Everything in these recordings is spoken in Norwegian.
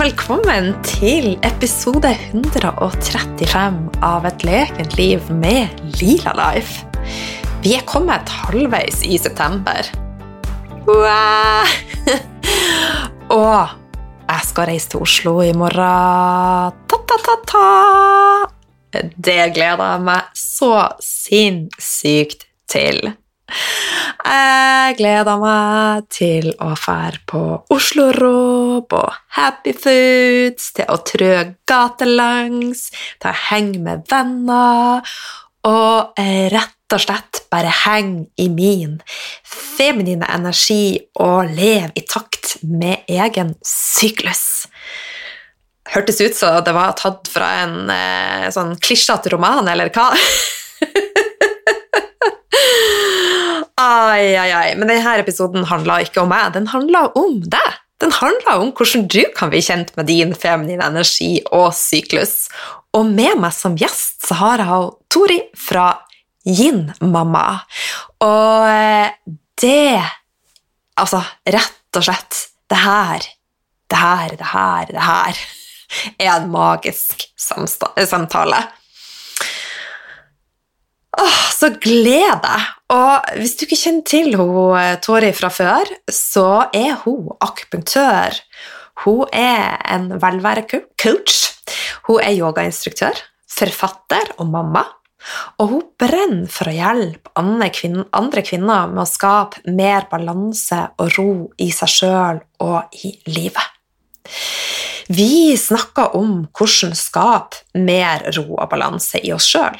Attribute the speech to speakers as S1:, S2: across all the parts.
S1: Velkommen til episode 135 av Et lekent liv med Lila Life. Vi er kommet halvveis i september. Wow. og jeg skal reise til Oslo i morgen. Ta-ta-ta-ta! Det gleder jeg meg så sinnssykt til. Jeg gleder meg til å fære på Oslo Råb og Happy Foods, til å trø gatelangs, til å henge med venner og rett og slett bare henge i min feminine energi og leve i takt med egen syklus. Hørtes ut som det var tatt fra en eh, sånn klisjete roman, eller hva? Ai, ai, ai. Men denne episoden handla ikke om meg, den handla om deg. Den handla om hvordan du kan bli kjent med din feminine energi og syklus. Og med meg som gjest så har jeg Tori fra Yin-mamma. Og eh, det Altså, rett og slett Det her, det her, det her, det her er en magisk samtale. Åh, så gled deg! Og hvis du ikke kjenner til hun, eh, Tori fra før, så er hun akupunktør. Hun er en velværecoach. Hun er yogainstruktør, forfatter og mamma. Og hun brenner for å hjelpe andre kvinner med å skape mer balanse og ro i seg sjøl og i livet. Vi snakker om hvordan skape mer ro og balanse i oss sjøl.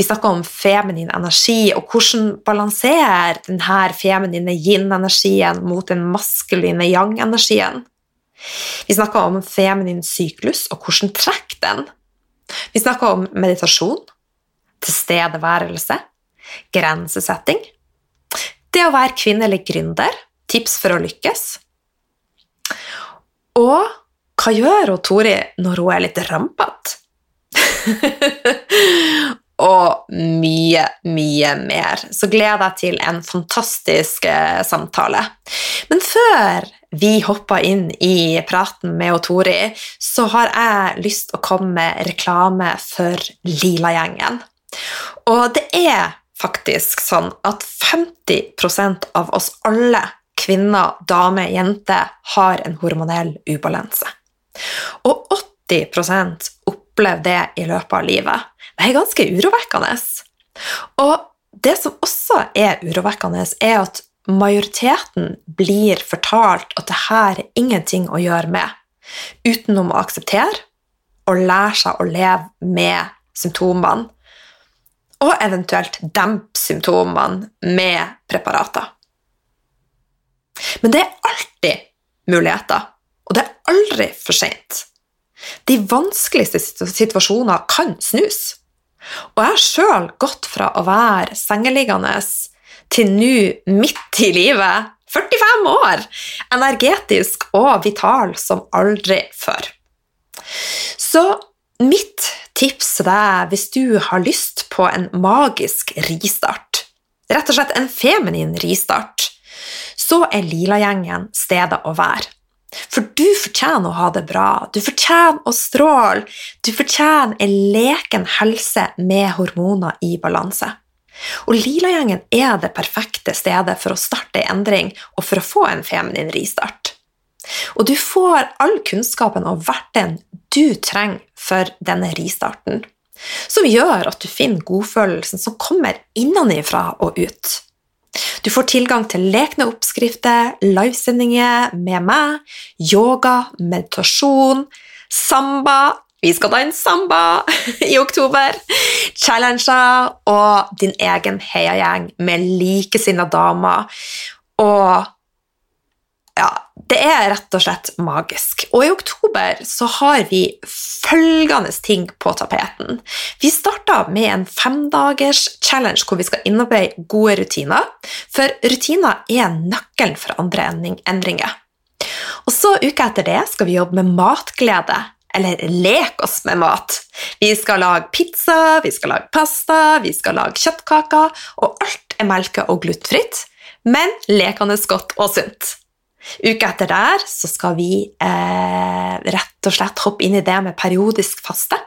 S1: Vi snakker om feminin energi og hvordan balanserer denne feminine yin-energien mot den maskuline yang-energien. Vi snakker om feminin syklus og hvordan trekk den. Vi snakker om meditasjon, tilstedeværelse, grensesetting, det å være kvinnelig gründer, tips for å lykkes. Og hva gjør hun Tori når hun er litt rampete? og mye, mye mer. Så gleder jeg til en fantastisk eh, samtale. Men før vi hopper inn i praten med Tori, så har jeg lyst til å komme med reklame for Lila-gjengen. Og det er faktisk sånn at 50% av oss alle, kvinner, damer, jenter, har en hormonell ubalanse. Og 80% opplever det i løpet av livet. Det er ganske urovekkende. Og det som også er urovekkende, er at majoriteten blir fortalt at det her er ingenting å gjøre med, utenom å akseptere og lære seg å leve med symptomene, og eventuelt dempe symptomene med preparater. Men det er alltid muligheter, og det er aldri for seint. De vanskeligste situasjoner kan snus. Og jeg har sjøl gått fra å være sengeliggende til nå midt i livet 45 år! Energetisk og vital som aldri før. Så mitt tips til deg hvis du har lyst på en magisk ristart, rett og slett en feminin ristart, så er Lilagjengen stedet å være. For du fortjener å ha det bra, du fortjener å stråle, du fortjener en leken helse med hormoner i balanse. Og Lilagjengen er det perfekte stedet for å starte en endring og for å få en feminin ristart. Og du får all kunnskapen og verktøyene du trenger for denne ristarten, som gjør at du finner godfølelsen som kommer innenfra og ut. Du får tilgang til lekne oppskrifter, livesendinger med meg, yoga, meditasjon, samba Vi skal danse samba i oktober! Challenger og din egen heiagjeng med likesinnede damer. Og ja, det er rett og slett magisk. Og i oktober så har vi følgende ting på tapeten. Vi starta med en femdagers challenge hvor vi skal innarbeide gode rutiner. For rutiner er nøkkelen for andre endringer. Og så Uka etter det skal vi jobbe med matglede, eller leke oss med mat. Vi skal lage pizza, vi skal lage pasta, vi skal lage kjøttkaker, og alt er melke- og glutenfritt, men lekende godt og sunt.
S2: Uka etter der så skal vi eh, rett og slett hoppe inn i det med periodisk faste.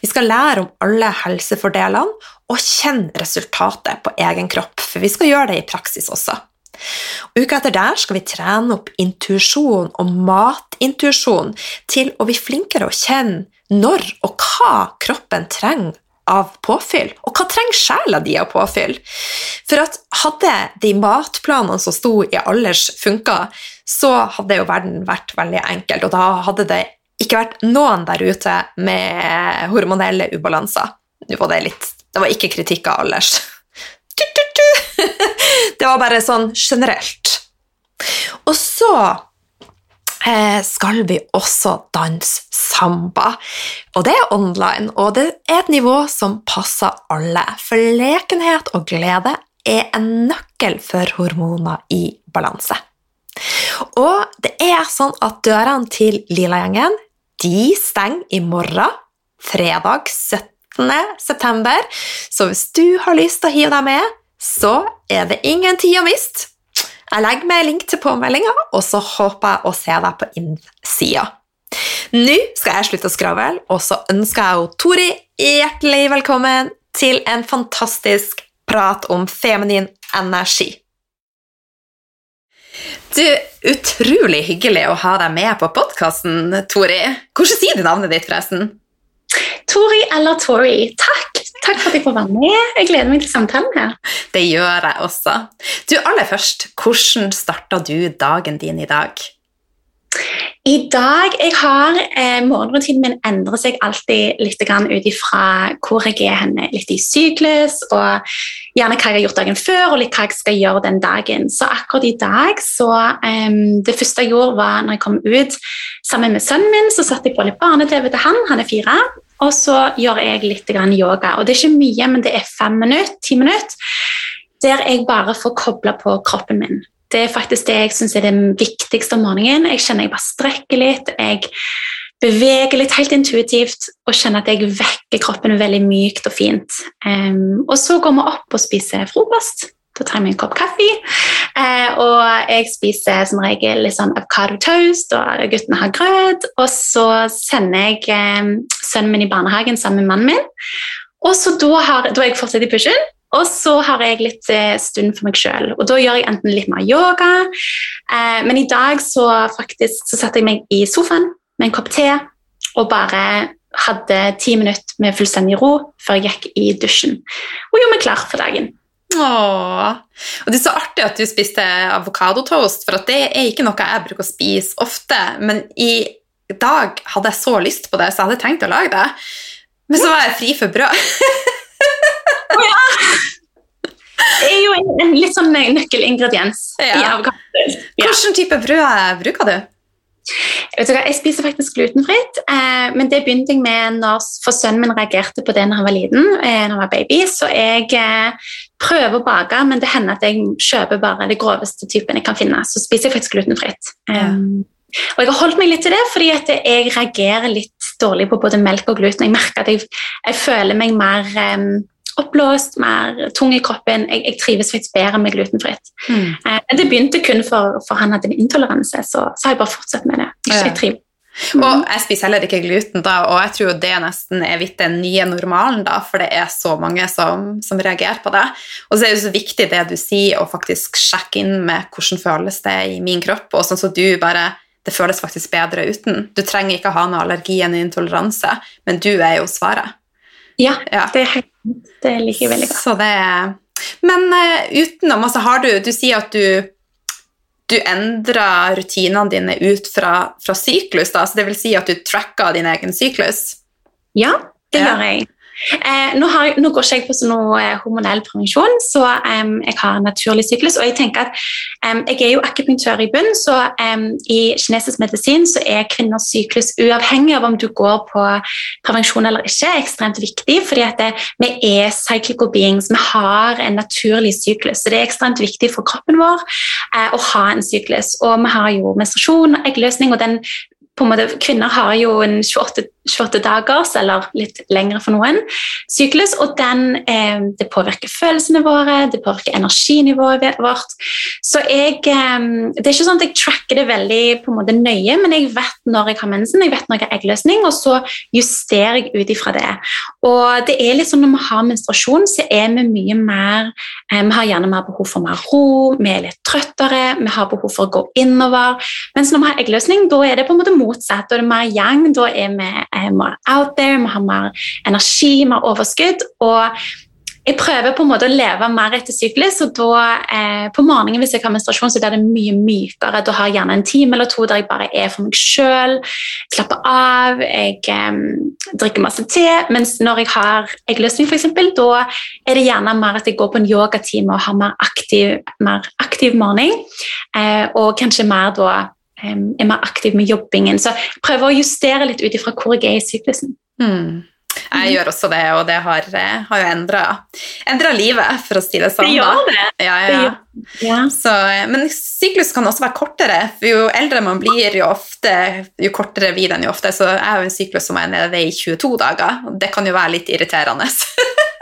S2: Vi skal lære om alle helsefordelene og kjenne resultatet på egen kropp, for vi skal gjøre det i praksis også. Uka etter der skal vi trene opp intuisjon og matintuisjon til å bli flinkere å kjenne når og hva kroppen trenger av påfyll, og hva trenger sjela di av påfyll? For at hadde de matplanene som sto i alders, funka, så hadde jo verden vært veldig enkelt, og da hadde det ikke vært noen der ute med hormonelle ubalanser. Nå var det litt Det var ikke kritikk av alders. Det var bare sånn generelt. Og så skal vi også danse samba. Og det er online, og det er et nivå som passer alle. For lekenhet og glede er en nøkkel for hormoner i balanse. Og det er sånn at dørene til Lilagjengen de stenger i morgen, fredag 17. september. Så hvis du har lyst til å hive deg med, så er det ingen tid å miste. Jeg legger meg link til påmeldinga, og så håper jeg å se deg på innsida. Nå skal jeg slutte å skravle, og så ønsker jeg Tori hjertelig velkommen til en fantastisk prat om feminin energi. Du, Utrolig hyggelig å ha deg med på podkasten, Tori. Hvordan sier du navnet ditt, forresten?
S3: Tori eller Tori. Takk! Takk for at jeg får være med. Jeg gleder meg til samtalen her.
S2: Det gjør jeg også. Du, Aller først, hvordan starta du dagen din i dag?
S3: I dag jeg har eh, Morgenrutinen min endrer seg alltid litt ut ifra hvor jeg er henne. Litt i syklus, og gjerne hva jeg har gjort dagen før, og litt hva jeg skal gjøre den dagen. Så akkurat i dag så eh, Det første jeg gjorde, var når jeg kom ut sammen med sønnen min, så satte jeg på litt barne-TV til han. Han er fire. Og så gjør jeg litt yoga. Og det er ikke mye, men det er fem minutter, ti minutter, der jeg bare får kobla på kroppen min. Det er faktisk det jeg syns er det viktigste om morgenen. Jeg kjenner jeg bare strekker litt. Jeg beveger litt helt intuitivt og kjenner at jeg vekker kroppen veldig mykt og fint. Um, og så går vi opp og spiser frokost. Da tar jeg meg en kopp kaffe. Eh, og jeg spiser som regel litt sånn avocado toast, og guttene har grøt. Og så sender jeg eh, sønnen min i barnehagen sammen med mannen min. Og så da, har, da jeg fortsatt i pushen, og så har jeg litt eh, stund for meg sjøl. Og da gjør jeg enten litt mer yoga, eh, men i dag så faktisk så satte jeg meg i sofaen med en kopp te og bare hadde ti minutter med fullstendig ro før jeg gikk i dusjen og gjorde meg klar for dagen.
S2: Åh. Og Det er så artig at du spiste avokadotoast, for det er ikke noe jeg bruker å spise ofte. Men i dag hadde jeg så lyst på det, så jeg hadde tenkt å lage det. Men så var jeg fri for brød.
S3: ja. Det er jo en, en litt sånn nøkkelingrediens ja. i avokadotoast.
S2: Ja. Hvilken type brød bruker du?
S3: Jeg, jeg spiser faktisk glutenfritt, eh, men det begynte jeg med når for sønnen min reagerte på det når han var liten. Eh, når han var baby, Så jeg eh, prøver å bake, men det hender at jeg kjøper bare det groveste typen jeg kan finne. Så spiser jeg faktisk glutenfritt. Ja. Um, og jeg har holdt meg litt til det fordi at jeg reagerer litt dårlig på både melk og gluten. Jeg merker at jeg, jeg føler meg mer um, oppblåst, mer tung i kroppen. Jeg, jeg trives faktisk bedre med glutenfritt. Mm. Eh, det begynte kun for, for han hadde en intoleranse, så, så, har jeg bare fortsatt med det. Jeg, trives.
S2: Mm. Og jeg spiser heller ikke gluten, da, og jeg tror det nesten er blitt den nye normalen, da, for det er så mange som, som reagerer på det. Og så er det så viktig det du sier, å faktisk sjekke inn med hvordan føles det i min kropp, og sånn så du bare det føles faktisk bedre uten. Du trenger ikke ha noe allergi eller intoleranse, men du er jo svaret.
S3: Ja, ja. det er helt det liker jeg veldig godt.
S2: Så det Men uh, utenom altså har du Du sier at du du endrer rutinene dine ut fra, fra syklus, da, så det vil si at du tracker din egen syklus?
S3: Ja, det ja. gjør jeg. Eh, nå, har, nå, går ikke jeg på sånn noe eh, hormonell prevensjon, så um, jeg har naturlig syklus. Og jeg tenker at jeg er jo akupunktør i bunn, så i kinesisk medisin så er kvinners syklus uavhengig av om du går på prevensjon eller ikke, ekstremt viktig. fordi at det, vi er cyclical beings, vi har en naturlig syklus. Så det er ekstremt viktig for kroppen vår uh, å ha en syklus. Og vi har jo menstruasjon, eggløsning, og den en måte, Kvinner har jo en 28 28 dagers, eller litt lengre for noen, syklus. Og den, eh, det påvirker følelsene våre, det påvirker energinivået vårt. Så jeg, eh, det er ikke sånn at jeg tracker det veldig på en måte nøye, men jeg vet når jeg har mensen, jeg vet når jeg har eggløsning, og så justerer jeg ut ifra det. Og det er litt sånn når vi har menstruasjon, så er vi mye mer eh, Vi har gjerne mer behov for mer ro, vi er litt trøttere, vi har behov for å gå innover. Mens når vi har eggløsning, da er det på en måte motsatt. Da er det mer yang, da er vi eh, mer out there, vi har mer energi, mer overskudd. og jeg prøver på en måte å leve mer etter syklus, og da eh, på morgenen hvis jeg har menstruasjon, så blir det mye mykere. Da har jeg gjerne en time eller to der jeg bare er for meg sjøl, slapper av, jeg eh, drikker masse te. Mens når jeg har eggløsning, f.eks., da er det gjerne mer at jeg går på en yogatime og har mer aktiv, mer aktiv morgen, eh, og kanskje mer da er mer aktiv med jobbingen. Så jeg prøver å justere litt ut ifra hvor jeg er i syklusen.
S2: Mm. Jeg gjør også det, og det har, eh, har jo endra livet, for å si det sånn.
S3: Det gjør det.
S2: Ja, ja. ja. Så, eh, men syklus kan også være kortere. Jo eldre man blir, jo, ofte, jo kortere blir den jo ofte. Så jeg har jo en syklus som er nede i 22 dager, og det kan jo være litt irriterende.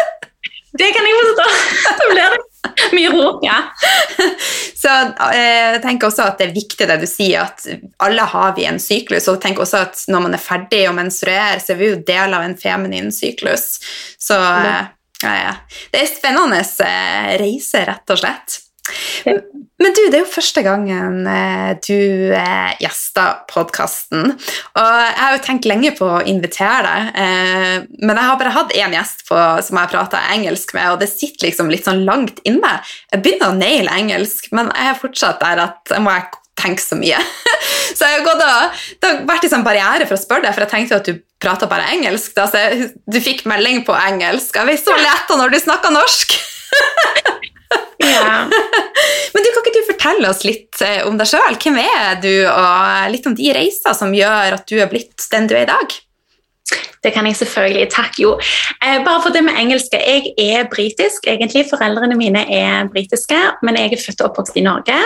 S3: det kan jeg forstå. Da blir det Mye ro, ja.
S2: Så eh, jeg tenker også at det er viktig det du sier, at alle har vi en syklus. Og tenk også at når man er ferdig og menstruerer, så er vi jo del av en feminin syklus. Så ja, ja. det er spennende eh, reise, rett og slett. Men du, det er jo første gangen eh, du eh, gjester podkasten. Og jeg har jo tenkt lenge på å invitere deg, eh, men jeg har bare hatt én gjest på, som jeg prata engelsk med, og det sitter liksom litt sånn langt inne. Jeg begynner å naile engelsk, men jeg er fortsatt der at jeg må tenke så mye. så jeg har gått og, Det har vært sånn barriere for å spørre deg, for jeg tenkte at du prata bare engelsk. Da, så du fikk melding på engelsk. Jeg ble så letta når du snakka norsk! Men du, kan ikke du fortelle oss litt eh, om deg sjøl? Hvem er du, og litt om de reiser som gjør at du er blitt den du er i dag?
S3: Det kan jeg selvfølgelig. Takk, jo. Eh, bare for det med engelske. Jeg er britisk, egentlig. Foreldrene mine er britiske, men jeg er født og oppvokst i Norge.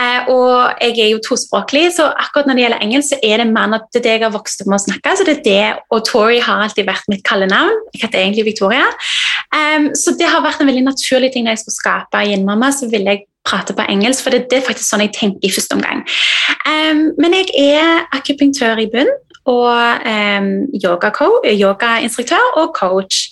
S3: Eh, og jeg er jo tospråklig, så akkurat når det gjelder engelsk, så er det mer at det er det jeg har vokst opp med å snakke. så det er det, Og Tori har alltid vært mitt kallenavn. Jeg heter egentlig Victoria. Um, så det har vært en veldig naturlig ting når jeg skulle skape Yin-mamma, så ville jeg prate på engelsk, for det, det, er faktisk sånn jeg tenker i første omgang. Um, men jeg er akupunktør i bunn, og eh, yogainstruktør og coach.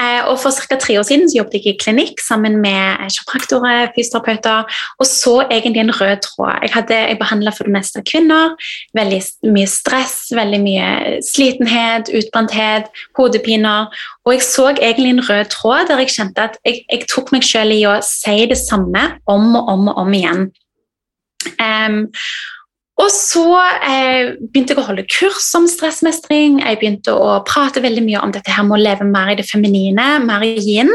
S3: Eh, og For ca. tre år siden så jobbet jeg i klinikk sammen med kiropraktorer, fysioterapeuter, og så egentlig en rød tråd. Jeg, hadde, jeg behandla for det meste kvinner. Veldig mye stress, veldig mye slitenhet, utbrenthet, hodepiner. Og jeg så egentlig en rød tråd der jeg kjente at jeg, jeg tok meg selv i å si det samme om og om og om igjen. Um, og så eh, begynte jeg å holde kurs om stressmestring. Jeg begynte å prate veldig mye om dette her med å leve mer i det feminine, mer i yin.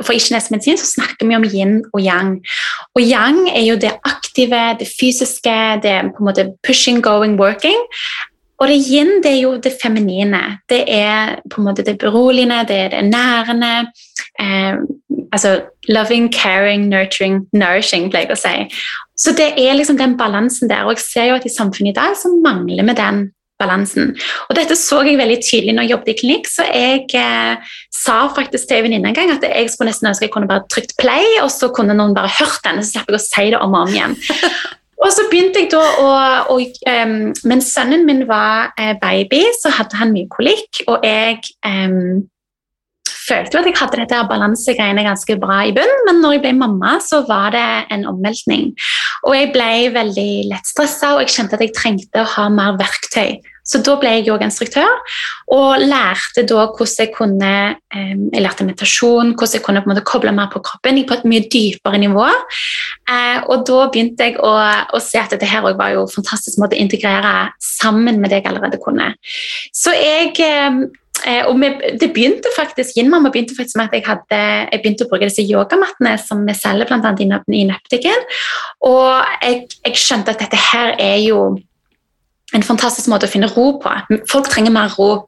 S3: For ikke-nesemedisin så snakker vi om yin og yang. Og yang er jo det aktive, det fysiske, det på en måte pushing, going, working. Og det yin det er jo det feminine. Det er på en måte det beroligende, det er det nærende. Eh, altså loving, caring, nurturing, nourishing, pleier jeg å si. Så det er liksom den balansen der. Og jeg ser jo at i samfunnet i dag så mangler vi den balansen. Og dette så jeg veldig tydelig når jeg jobbet i klinikk, så jeg eh, sa faktisk til en venninne en gang at jeg skulle nesten ønske jeg kunne bare trykt play, og så kunne noen bare hørt den, så slapp jeg å si det om og om igjen. Og så begynte jeg da å, å um, Mens sønnen min var uh, baby, så hadde han mye kolikk, og jeg um, følte jo at jeg hadde dette balansegreiene ganske bra i bunn, men når jeg ble mamma, så var det en omveltning. Og jeg ble veldig lett stressa, og jeg kjente at jeg trengte å ha mer verktøy. Så da ble jeg yogainstruktør og lærte da hvordan jeg kunne Jeg lærte meditasjon, hvordan jeg kunne på en måte koble mer på kroppen på et mye dypere nivå. Eh, og da begynte jeg å, å se at dette her var jo fantastisk måte å integrere sammen med det jeg allerede kunne. Så jeg Eh, og det begynte faktisk Yin-mamma begynte faktisk med at jeg, hadde, jeg begynte å bruke disse yogamattene som vi selger bl.a. i, i nettbutikken. Og jeg, jeg, skjønte at dette her er jo en fantastisk måte å finne ro på. Folk trenger mer ro.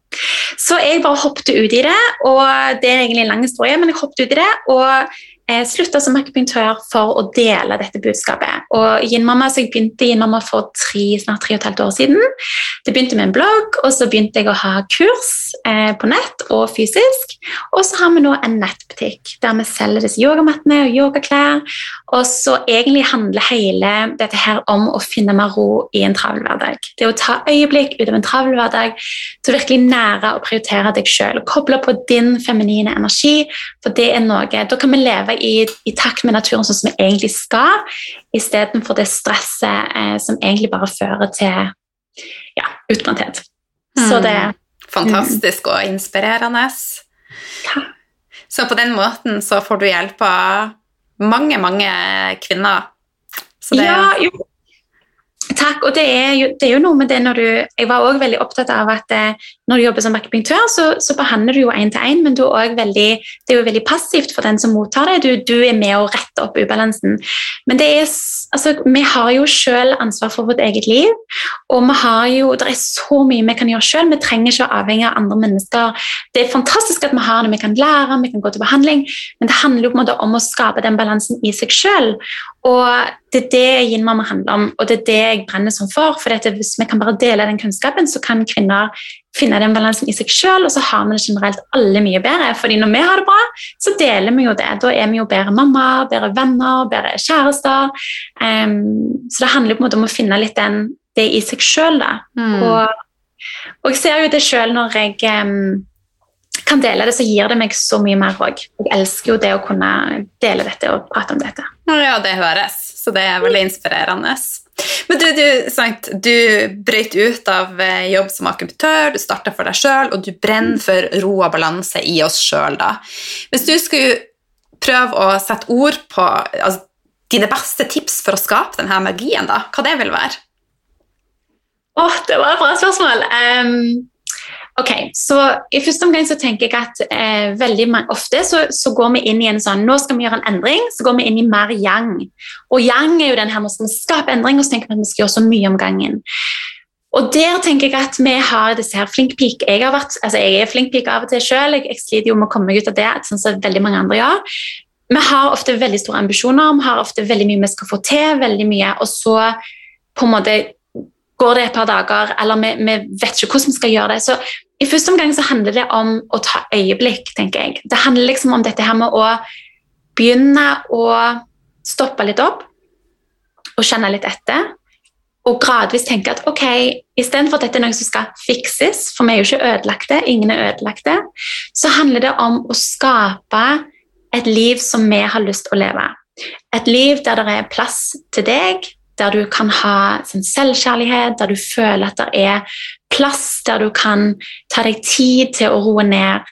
S3: Så jeg bare hoppet ut i det, og det er egentlig en lang historie, men jeg hoppet ut i det. og eh, slutta som akupunktør for å dele dette budskapet. Og Yin-mamma, så Jeg begynte i Yin-mamma for tre, snart tre og et halvt år siden. Det begynte med en blogg, og så begynte jeg å ha kurs eh, på nett og fysisk. Og så har vi nå en nettbutikk der vi selger disse yogamattene og yogaklær. Og så egentlig handler hele dette her om å finne mer ro i en travel hverdag. Det å ta øyeblikk ut av en travel hverdag til virkelig nære og prioritere deg sjøl. Koble på din feminine energi, for det er noe Da kan vi leve i, i, takt med naturen sånn som vi egentlig skal, istedenfor det stresset eh, som egentlig bare fører til ja, utbrenthet.
S2: Mm. Så det Fantastisk mm. og inspirerende. Ja. Så på den måten så får du hjelp av mange, mange kvinner.
S3: Det... ja, jo, Takk. og det er, jo, det er, jo, noe med det når du Jeg var også veldig opptatt av at eh, når du jobber som akupunktør, så, så, behandler du jo én til én, men veldig, det er jo veldig passivt for den som mottar det. Du, du er med å rette opp ubalansen. Men det er, altså, vi har jo selv ansvar for vårt eget liv, og vi har jo, det er så mye vi kan gjøre selv. Vi trenger ikke å avhenge av andre mennesker. Det er fantastisk at vi har det, vi kan lære, vi kan gå til behandling, men det handler jo på en måte om å skape den balansen i seg selv. Og det er det Yin-mamma handler om, og det er det jeg brenner som for. for Hvis vi kan bare dele den kunnskapen, så kan kvinner finne den balansen i seg selv, og så har vi det generelt alle mye bedre. fordi når vi har det bra, så deler vi jo det. Da er vi jo bedre mammaer, bedre venner, bedre kjærester. Um, så det handler på en måte om å finne litt den, det i seg selv. Mm. Og, og, jeg ser jo det selv når jeg um, kan dele det, så gir det meg så mye mer òg. Jeg elsker jo det å kunne dele dette og prate om dette.
S2: Ja, det høres, så det er veldig inspirerende. Men du, du, sant, du brøt ut av eh, jobb som akupunktør, du starta for deg sjøl, og du brenner for ro og balanse i oss sjøl. Hvis du skulle prøve å sette ord på altså, dine beste tips for å skape denne magien, da, hva det vil være?
S3: Åh, oh, det var et bra spørsmål. Um, Ok, så I første omgang så tenker jeg at eh, veldig ofte så, så, går vi inn i en sånn Nå skal vi gjøre en endring, så går vi inn i mer yang. Og yang er jo den her, vi skape endring, og så tenker vi at vi skal gjøre så mye om gangen. Og der tenker jeg at vi har disse her flink peak. Jeg, har vært, altså jeg er flink peak av og til sjøl, jeg, jeg, sliter jo med å komme meg ut av det, sånn som veldig mange andre gjør. Vi har ofte veldig store ambisjoner, vi har ofte veldig mye vi skal få til, veldig mye, og så på en måte går det et par dager, eller vi, vi vet ikke hvordan vi skal gjøre det. Så i første omgang så handler det om å ta øyeblikk, tenker jeg. Det handler liksom om dette her med å begynne å stoppe litt opp og kjenne litt etter. Og gradvis tenke at ok, istedenfor at dette er noe som skal fikses, for vi er jo ikke ødelagte, ingen er ødelagte, så handler det om å skape et liv som vi har lyst til å leve. Et liv der det er plass til deg, der du kan ha sånn, selvkjærlighet, der du føler at det er plass der du kan ta deg tid til å roe ned.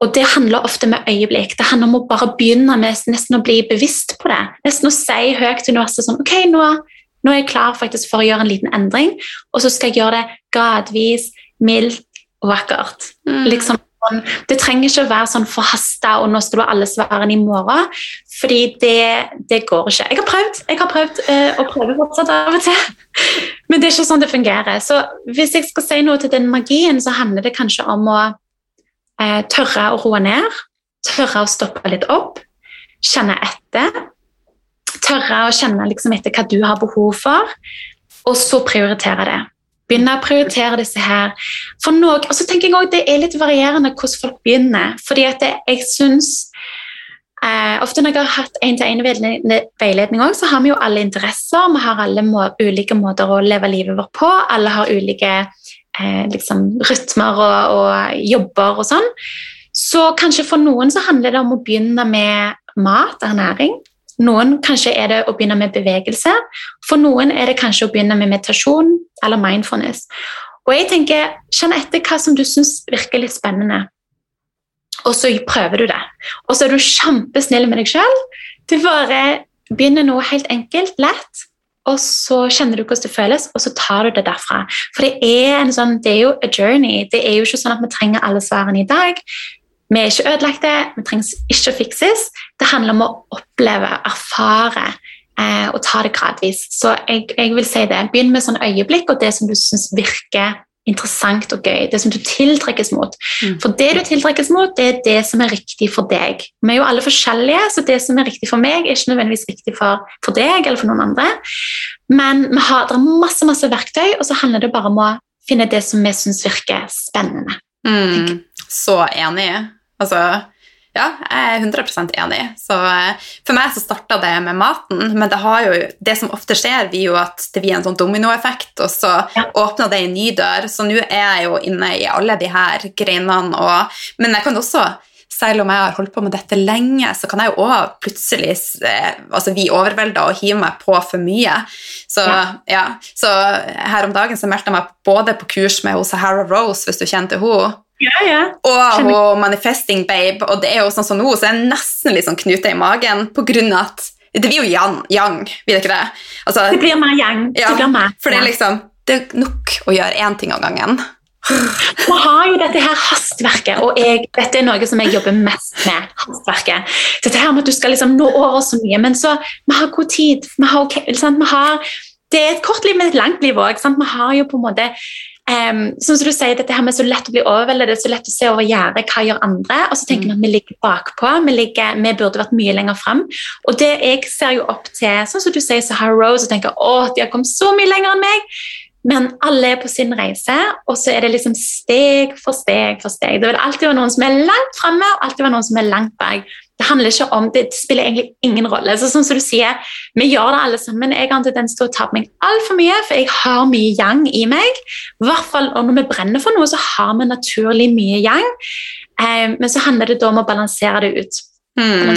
S3: Og Det handler ofte med øyeblikk. Det handler om å bare begynne med nesten å bli bevisst på det. Nesten å si høyt til universet sånn Ok, nå, nå, er jeg klar faktisk for å gjøre en liten endring, og så skal jeg gjøre det gradvis, mildt og vakkert. Mm. Liksom sånn, det trenger ikke å være sånn forhasta og nå skal du ha alle svarene i morgen. Fordi det, det, går ikke. Jeg har prøvd, jeg har prøvd uh, og prøver fortsatt av og til. Men det er ikke sånn det fungerer. Så hvis jeg skal si noe til den magien, så handler det kanskje om å uh, tørre å roe ned. Tørre å stoppe litt opp. Kjenne etter. Tørre å kjenne liksom etter hva du har behov for, og så prioritere det. Begynne å prioritere disse her. For noe, og så tenker jeg også Det er litt varierende hvordan folk begynner. fordi at det, jeg synes eh, Ofte når jeg har hatt én-til-én-veiledning, så har vi jo alle interesser. Vi har alle må, ulike måter å leve livet vårt på. Alle har ulike eh, liksom, rytmer og, og, jobber og sånn. Så kanskje for noen så handler det om å begynne med mat, ernæring. Noen kanskje er det å begynne med bevegelse. For noen er det kanskje å begynne med meditasjon eller mindfulness. Og jeg tenker, Kjenn etter hva som du syns virker litt spennende, og så prøver du det. Og så er du kjempesnill med deg sjøl. Du bare begynner noe helt enkelt, lett, og så kjenner du hvordan det føles, og så tar du det derfra. For det er, sånn, det er jo a journey. Det er jo ikke sånn at vi trenger alle svarene i dag. Vi er ikke ødelagte, vi trengs ikke å fikses. Det handler om å oppleve, erfare eh, og ta det gradvis. Så jeg, jeg, vil si det. Begynn med sånn øyeblikk og det som du syns virker interessant og gøy. Det som du tiltrekkes mot.
S2: Mm.
S3: For det du tiltrekkes mot, det er det som er riktig for deg. Vi er jo alle forskjellige, så det som er riktig for meg, er ikke nødvendigvis riktig for, for deg eller for noen andre. Men vi har, det er masse, masse verktøy, og så handler det bare om å finne det som vi syns virker spennende.
S2: Mm, så enig. Altså, ja, jeg er 100% enig. Så eh, for meg så starta det med maten, men det, har jo, det som ofte skjer, blir jo at det blir en sånn dominoeffekt, og så
S3: Ja.
S2: åpner det en ny dør. Så nå er jeg jo inne i alle de her greinene, og, men jeg kan også selv om jeg har holdt på med dette lenge, så kan jeg jo òg plutselig eh, altså bli overvelda og hive meg på for mye. Så,
S3: Ja.
S2: ja. så her om dagen så meldte jeg meg både på kurs med Sahara Rose, hvis du kjente henne,
S3: Ja, ja.
S2: og. Manifesting Babe, og det er jo sånn som nå, så er jeg nesten litt sånn knute i magen på grunn av at Det blir jo yang, yang blir det ikke det? Altså,
S3: Det blir mer yang.
S2: ja,
S3: Det blir mer.
S2: for det er liksom Det er nok å gjøre én ting av gangen.
S3: Vi har jo dette her hastverket, og jeg, dette er noe som jeg jobber mest med. hastverket. Dette her med at du skal liksom nå over så mye, men så vi har god tid. Vi har, okay? Vi har, det er et kort liv, men et langt liv òg. Vi har jo på en måte sånn som du sier, dette her med så lett å bli overveldet, det er så lett å se over gjerdet, hva gjør andre? Og så tenker man at vi ligger bakpå, vi, ligger, vi burde vært mye lenger fram. Og det jeg ser jo opp til, sånn som du sier, Sahara Rose, og tenker å, de har kommet så mye lenger enn meg. Men alle er på sin reise, og så er det liksom steg for steg for steg. Det vil alltid være noen som er langt framme, og alltid være noen som er langt bak. Det handler ikke om, det spiller egentlig ingen rolle. Så sånn som du sier, Vi gjør det alle sammen. Jeg har en tendens til å ta på meg altfor mye, for jeg har mye yang i meg. I hvert fall når vi brenner for noe, så har vi naturlig mye yang. Eh, men så handler det da om å balansere det ut.
S2: Hmm.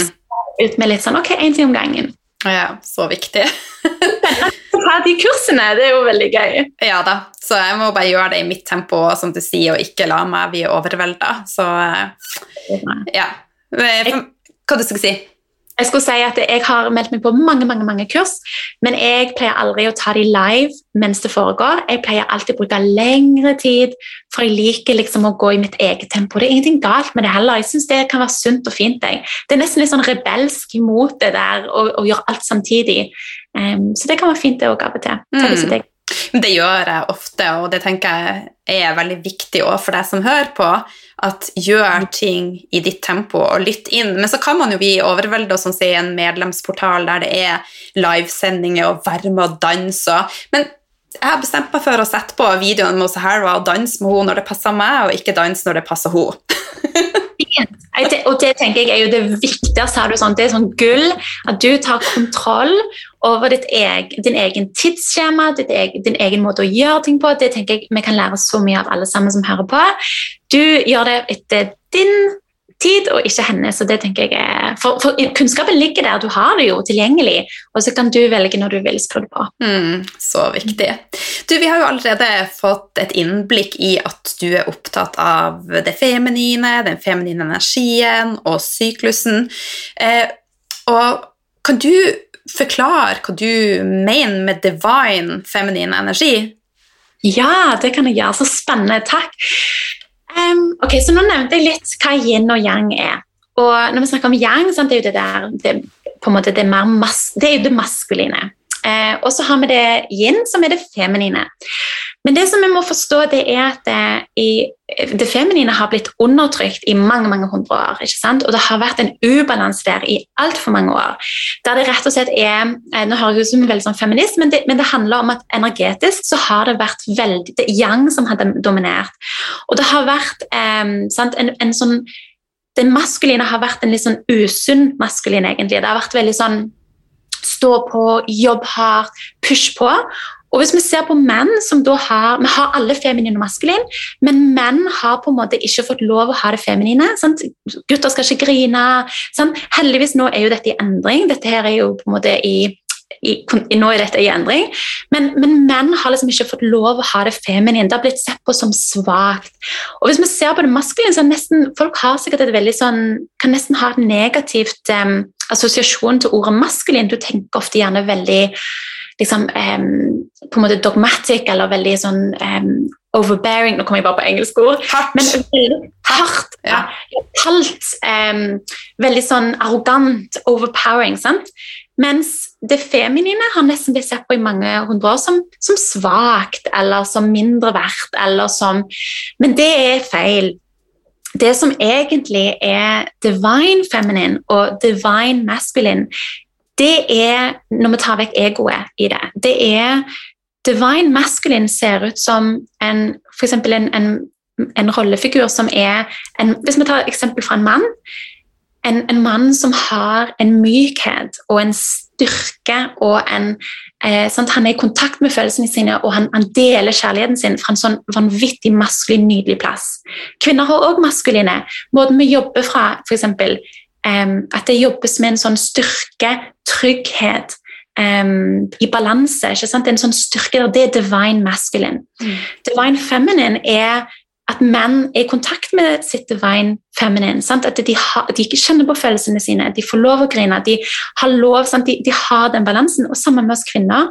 S3: Ut med litt sånn Ok, én ting om gangen.
S2: Ja, så viktig.
S3: Ta de kursene, det er jo veldig gøy.
S2: Ja da, så jeg må bare gjøre det i mitt tempo, som du sier, og ikke la meg bli overvelda. Så eh, ja. Eh, for- Hva du skal si?
S3: Jeg skulle si at jeg har meldt meg på mange mange, mange kurs, men jeg pleier aldri å ta de live mens det foregår. Jeg pleier alltid å bruke lengre tid, for jeg liker liksom å gå i mitt eget tempo. Det er ingenting galt med det heller. Jeg synes det kan være sunt og fint. Jeg. Det er nesten litt sånn rebelsk imot det der å, gjøre alt samtidig. Um, så det kan være fint det òg av og til. Ta det
S2: Mm.
S3: det-
S2: Men Det gjør jeg ofte, og det tenker jeg er veldig viktig også for deg som hører på. At gjør ting i ditt tempo og lytt inn. Men så kan man jo bli overvelda som sier en medlemsportal der det er livesendinger og være med og danse. og- Men jeg har bestemt meg for å sette på videoen med Sahara og danse med henne når det passer meg, og ikke danse når det passer henne.
S3: Fint. Og det tenker jeg er jo det viktigste. Sånn, det er sånn gull at du tar kontroll over ditt eg, din egen tidsskjema, ditt eg, din egen måte å gjøre ting på. Det tenker jeg vi kan lære så mye av alle sammen som hører på. Du gjør det etter din tid og ikke hennes. og det tenker jeg er, for, for Kunnskapen ligger der, du har det jo tilgjengelig, og så kan du velge når du vil skru det på.
S2: Mm, så viktig. Du, Vi har jo allerede fått et innblikk i at du er opptatt av det feminine, den feminine energien og syklusen. Eh, og kan du forklare hva du mener med divine feminin energi?
S3: Ja, det kan jeg gjøre. Så spennende. Takk. Ok, så Nå nevnte jeg litt hva yin og yang er. Og når vi snakker om yang, sant, det er jo det der det, på en måte det, mer mas, det er jo det maskuline. Eh, og så har vi det yin, som er det feminine. Men det som vi må forstå, det er at det, i, det feminine har blitt undertrykt i mange mange hundre år. ikke sant? Og det har vært en ubalanse der i altfor mange år. Der det rett og slett er eh, Nå høres jeg ut som en veldig sånn feminist, men det, men det handler om at energetisk så har det vært veldig det er yang som har dominert. Og det har vært eh, sant, en, en sånn Det maskuline har vært en litt sånn usunn maskulin, egentlig. Det har vært veldig sånn stå på, jobb hardt, push på. Og hvis vi ser på menn som da har Vi har alle feminin og maskulin, men menn har på en måte ikke fått lov å ha det feminine. Sant? Gutter skal ikke grine. Sant? Heldigvis nå er jo dette i endring. Dette her er jo på en måte i, i, Nå er dette i endring. Men, men menn har liksom ikke fått lov å ha det feminine. Det har blitt sett på som svakt. Og hvis vi ser på det maskuline, så er nesten, folk har sikkert et veldig sånn Kan nesten ha et negativt um, assosiasjon til ordet maskulin. Du tenker ofte gjerne veldig liksom, um, på en måte dogmatic eller veldig sånn um, overbearing Nå kommer jeg bare på engelsk ord.
S2: Hardt.
S3: Men veldig hardt.
S2: Ja.
S3: Kaldt. Um, veldig sånn arrogant, overpowering. sant? Mens det feminine har nesten blitt sett på i mange hundre år som, som svakt eller som mindre verdt. eller som Men det er feil. Det som egentlig er divine feminine og divine masculine, det er når vi tar vekk egoet i det. Det er Divine masculine ser ut som en, for en, en, en rollefigur som er en, Hvis vi tar et eksempel fra en mann. En, en mann som har en mykhet og en styrke og en eh? Han er i kontakt med følelsene sine, og han, han deler kjærligheten sin fra en sånn vanvittig maskulin, nydelig plass. Kvinner har òg maskuline. Måten vi jobber fra, f.eks. Eh, at det jobbes med en sånn styrke, trygghet, um, i balanse. ikke sant? En sånn styrke der, Det er divine masculine.
S2: Mm.
S3: Divine feminine er at menn er i kontakt med sitt divine feminine. Sant? At de, har, de ikke kjenner på følelsene sine, de får lov å grine, de har lov? De, de har den balansen. Og sammen med oss kvinner.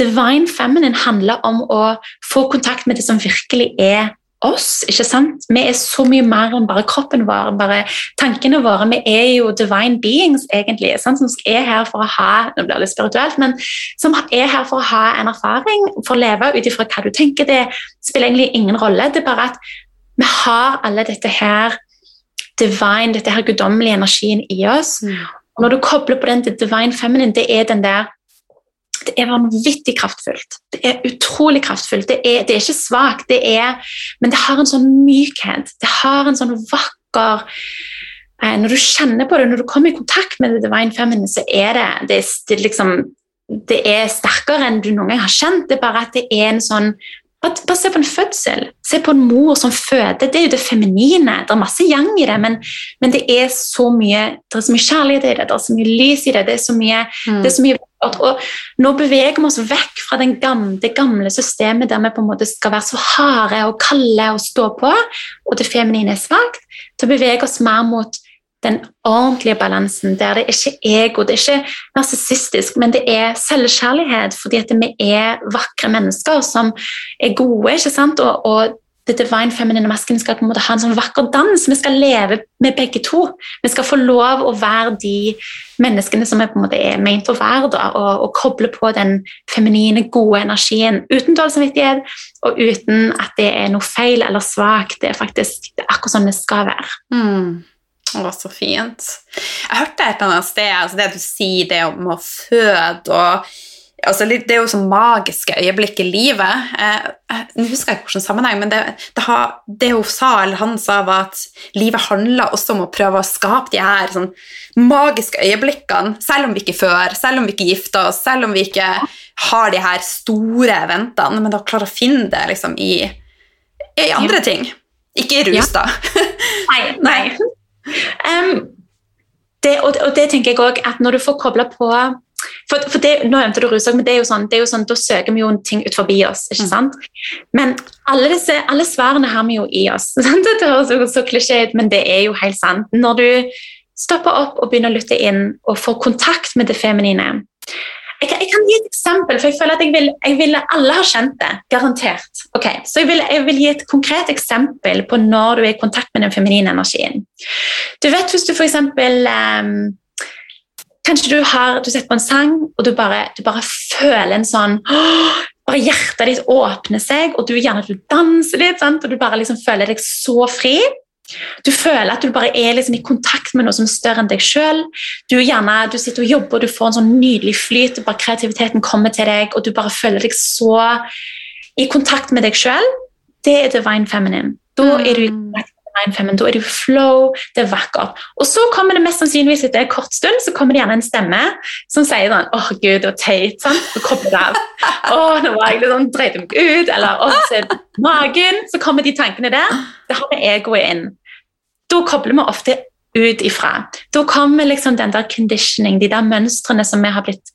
S3: Divine feminine handler om å få kontakt med det som virkelig er oss. ikke sant? Vi er så mye mer enn bare kroppen vår, bare tankene våre. Vi er jo divine beings, egentlig, sant? som er her for å ha nå blir det litt spirituelt, men som er her for å ha en erfaring, for å leve ut ifra hva du tenker. Det spiller egentlig ingen rolle. Det er bare at vi har alle dette her divine, dette her guddommelige energien i oss.
S2: Mm.
S3: Og når du kobler på den til divine feminine, det er den der det er vanvittig kraftfullt. Det er utrolig kraftfullt. Det er, det er ikke svakt, men det har en sånn mykhet. Det har en sånn vakker eh, Når du kjenner på det, når du kommer i kontakt med det divine feminine, så er det, det, er, det, liksom, det er sterkere enn du noen gang har kjent. Det er bare at det er en sånn bare, se på en fødsel. Se på en mor som føder. Det er jo det feminine. Det er masse yang i det, men, men det er så mye det er så mye kjærlighet i det, det er så mye lys i det. det er så mye,
S2: Mm.
S3: det er så mye og, nå beveger vi oss vekk fra den gamle, det gamle systemet der vi på en måte skal være så harde og kalde og stå på, og det feminine er svakt, til å bevege oss mer mot den ordentlige balansen, der det ikke er ego, det er ikke narsissistisk, men det er selvkjærlighet, fordi at vi er vakre mennesker som er gode, ikke sant? Og, og det divine feminine masken skal på en måte ha en sånn vakker dans. Vi skal leve med begge to. Vi skal få lov å være de menneskene som er på en måte er meint å være, da, og, og koble på den feminine, gode energien uten dårlig samvittighet, og uten at det er noe feil eller svakt. Det er faktisk det er akkurat sånn det skal være.
S2: Mm. Å, så fint. Jeg hørte et eller annet sted altså det du sier, det om å føde og altså Det er jo sånn magiske øyeblikk i livet. Eh, Nå husker jeg ikke hvilken sammenheng, men det, det, har, det hun sa, eller han sa, var at livet handler også om å prøve å skape de her sånn magiske øyeblikkene, selv om vi ikke før, selv om vi ikke gifter oss, selv om vi ikke har de her store eventene, men da klare å finne det liksom i, i andre ting. Ikke i rus, da.
S3: Nei. nei. Em, det, og, og det tenker jeg også at når du får kobla på for, for det, Nå nevnte du rus men det er jo sånn, det er jo sånn, da søker vi jo ting ut forbi oss. ikke
S2: Mm.
S3: sant? Men alle, disse, alle svarene har vi jo i oss. sant? Det høres jo så klisjé ut, men det er jo helt sant. Når du stopper opp og begynner å lytte inn og får kontakt med det feminine jeg kan, jeg kan gi et eksempel, for jeg føler at jeg vil, jeg vil alle har kjent det. Garantert. Okay, Så jeg vil, jeg vil gi et konkret eksempel på når du er i kontakt med den feminine energien. Du vet hvis du for eksempel ehm, Kanskje du har du setter på en sang, og du bare, du bare føler en sånn bare Hjertet ditt åpner seg, og du gjerne du danser litt, sant? og du bare liksom føler deg så fri. Du føler at du bare er liksom i kontakt med noe som er større enn deg sjøl. Du, du sitter og jobber, og du får en sånn nydelig flyt, og bare kreativiteten kommer til deg, og du bare føler deg så i kontakt med deg sjøl. Det er divine feminine. Da er du i kontakt divine feminine, da er du i flow, det er vakkert. Og så kommer det mest sannsynligvis etter en kort stund så kommer det gjerne en stemme som sier sånn åh gud, det var teit. sant? Så kobler av. Åh, nå var jeg litt sånn, dreit meg ut, eller åh, se magen. Så kommer de tankene der. Det har med egoet inn. Da kobler vi ofte ut ifra. Da kommer liksom den der conditioning, de der mønstrene som vi har blitt,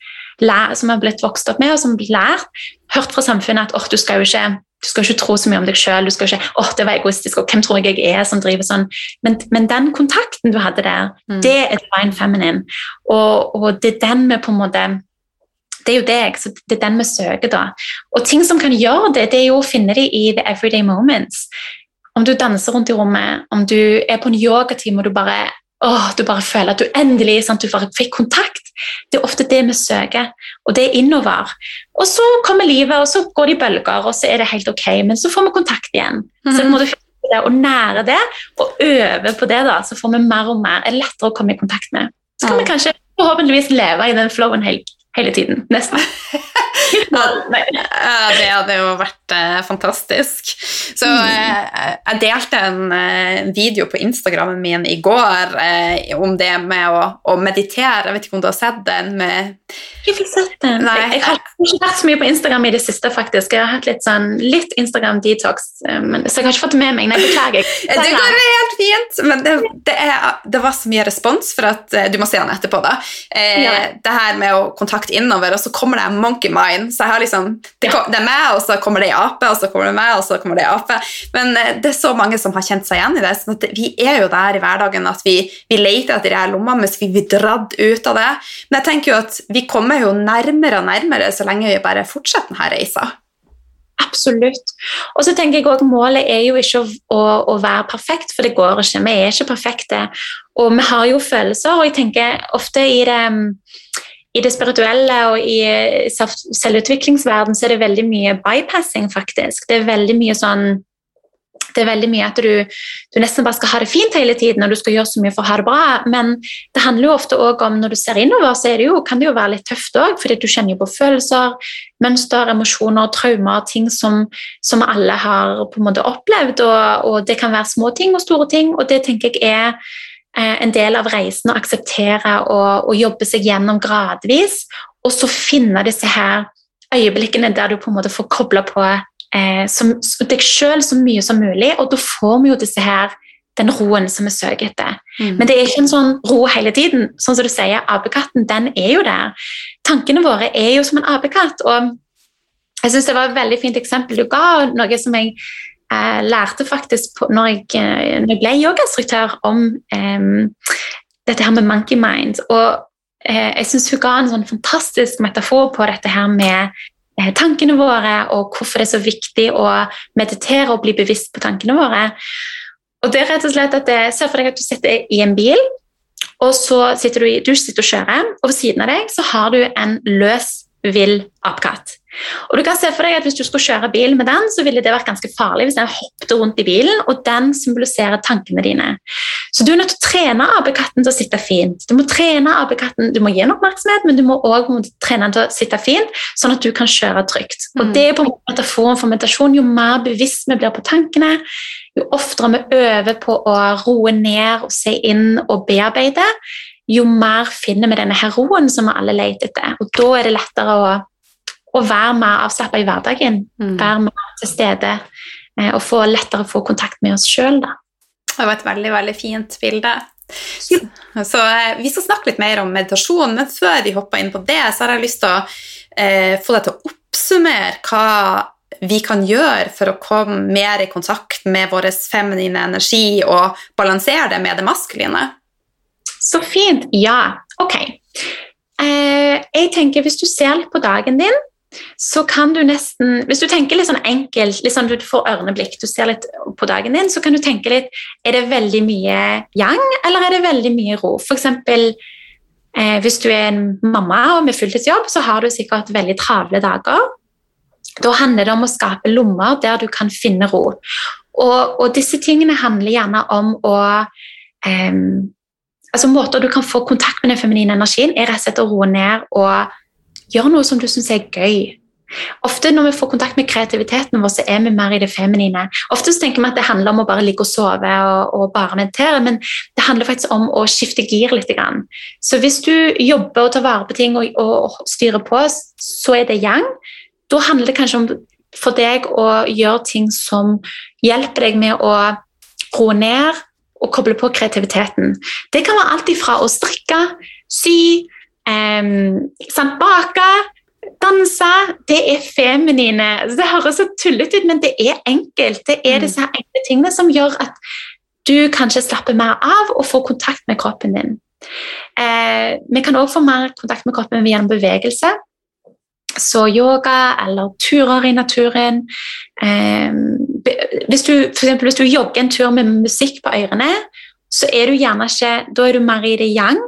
S3: som har blitt vokst opp med, og som har lært, hørt fra samfunnet at oh, du skal jo ikke du skal ikke tro så mye om deg sjøl. åh, det var egoistisk, og hvem tror jeg jeg er som driver sånn? Men, men den kontakten du hadde der,
S2: Mm.
S3: det er divine feminine. Og, og det er den vi på en måte det er jo deg, så det er den vi søker da. Og ting som kan gjøre det, det er jo å finne det i the everyday moments. Om du danser rundt i rommet, om du er på en yogatime og du bare, åh, du bare føler at du endelig sant, du fikk kontakt. Det er ofte det vi søker, og det er innover. Og så kommer livet, og så går det i bølger, og så er det helt ok, men så får vi kontakt igjen. Mm. Så mhm. det det og nære det og øve på det, da, så får vi mer og mer, er lettere å komme i kontakt med. Så kan ja. vi kanskje forhåpentligvis leve i den flowen hele, hele tiden. Nesten.
S2: det hadde jo vært eh, fantastisk. Så mm. eh, jeg delte en eh, video på Instagrammen min i går om det med å, å, meditere. Jeg vet ikke om du har sett den? Med...
S3: Jeg fikk sett den. Nei, jeg, har ikke vært så mye på Instagram i det siste, faktisk. Jeg har hatt litt sånn litt Instagram-detox, så jeg har ikke fått det med meg. Nei, beklager.
S2: Det går helt fint, men det, det, er, det, var så mye respons for at Du må se den etterpå, da. Eh, ja. Det her med å kontakte innover, og så kommer det en monkey mind inn. Så jeg har liksom, det, det er meg, og så kommer det ei ape, og så kommer det meg, og så kommer det ei ape. Men eh, det er så mange som har kjent seg igjen i det. så vi er jo der i hverdagen at vi, vi leter etter de her lommene mens vi blir dratt ut av det. Men jeg tenker jo at vi kommer jo nærmere og nærmere så lenge vi bare fortsetter denne reisa.
S3: Absolutt. Og så tenker jeg også, Målet er jo ikke å, å, å, være perfekt, for det går ikke. Vi er ikke perfekte. Og vi har jo følelser, og jeg tenker ofte i det i det spirituelle og i selvutviklingsverden så er det veldig mye bypassing, faktisk. Det er veldig mye sånn det er veldig mye at du, du, nesten bare skal ha det fint hele tiden og du skal gjøre så mye for å ha det bra. Men det handler jo ofte også om når du ser innover, så det jo, kan det jo være litt tøft òg. Fordi du kjenner jo på følelser, mønster, emosjoner, traumer, ting som, som alle har på en måte opplevd. Og, og, det kan være små ting og store ting, og det tenker jeg er Eh, en del av reisen å akseptere og, og, jobbe seg gjennom gradvis. Og så finne disse her øyeblikkene der du på en måte får kobla på eh, som, deg sjøl så mye som mulig, og da får vi jo disse her den roen som vi søker etter. Mm. Men det er ikke en sånn ro hele tiden. Sånn som du sier, Apekatten den er jo der. Tankene våre er jo som en apekatt. og jeg synes Det var et veldig fint eksempel du ga, noe som jeg jeg lærte faktisk på, når, jeg, eh, når jeg ble yogainstruktør, om um, dette her med monkey mind. Og uh, jeg syns hun ga en sånn fantastisk metafor på dette her med uh, tankene våre, og hvorfor det er så viktig å meditere og bli bevisst på tankene våre. Og det er rett og slett at det, Se for deg at du sitter i en bil, og så sitter du, du sitter og kjører, og ved siden av deg så har du en løs, vill apekatt. Og du kan se for deg at Hvis du skulle kjøre bil med den, så ville det vært ganske farlig hvis den hoppet rundt i bilen, og den symboliserer tankene dine. Så du er nødt til å trene apekatten til å sitte fint. Du må trene apekatten, du må gi den oppmerksomhet, men du må også trene den til å sitte fint, sånn at du kan kjøre trygt. Og mm. Det er på en måte metaforen for meditasjon. Jo mer bevisst vi blir på tankene, jo oftere vi øver på å roe ned og se inn og bearbeide, jo mer finner vi denne her roen som vi alle leter etter. Og da er det lettere å å være mer avslappa i hverdagen. Mm. Være mer til stede eh, og få lettere å få kontakt med oss sjøl.
S2: Det var et veldig, veldig fint bilde. Så, så eh, Vi skal snakke litt mer om meditasjon, men før vi hopper inn på det, så har jeg lyst til å eh, få deg til å oppsummere hva vi kan gjøre for å komme mer i kontakt med vår feminine energi og balansere det med det maskuline.
S3: Så fint. Ja, ok. Eh, jeg tenker Hvis du ser litt på dagen din, så kan du nesten Hvis du tenker litt sånn enkelt, litt sånn du får ørneblikk, du ser litt på dagen din, så kan du tenke litt Er det veldig mye yang, eller er det veldig mye ro? F.eks. Eh, hvis du er en mamma og med fulltidsjobb, så har du sikkert veldig travle dager. Da handler det om å skape lommer der du kan finne ro. Og, og disse tingene handler gjerne om å eh, altså Måter du kan få kontakt med den feminine energien, er rett og slett å roe ned og Gjør noe som du syns er gøy. Ofte når vi får kontakt med kreativiteten vår, så er vi mer i det feminine. Ofte tenker vi at det handler om å bare ligge og sove og, og bare meditere, men det handler faktisk om å skifte gir litt. Så hvis du jobber og tar vare på ting og, og styrer på, så er det yang. Da handler det kanskje om for deg å gjøre ting som hjelper deg med å roe ned og koble på kreativiteten. Det kan være alt ifra å strikke, sy, Um, bake, danse. Det er feminine. Det høres så tullete ut, men det er enkelt. Det er mm. disse enkle tingene som gjør at du kanskje slapper mer av og får kontakt med kroppen din. Eh, vi kan også få mer kontakt med kroppen gjennom bevegelse. så yoga eller turer i naturen eh, hvis, du, for eksempel, hvis du jogger en tur med musikk på ørene, så er du gjerne ikke Da er du mer i det yang.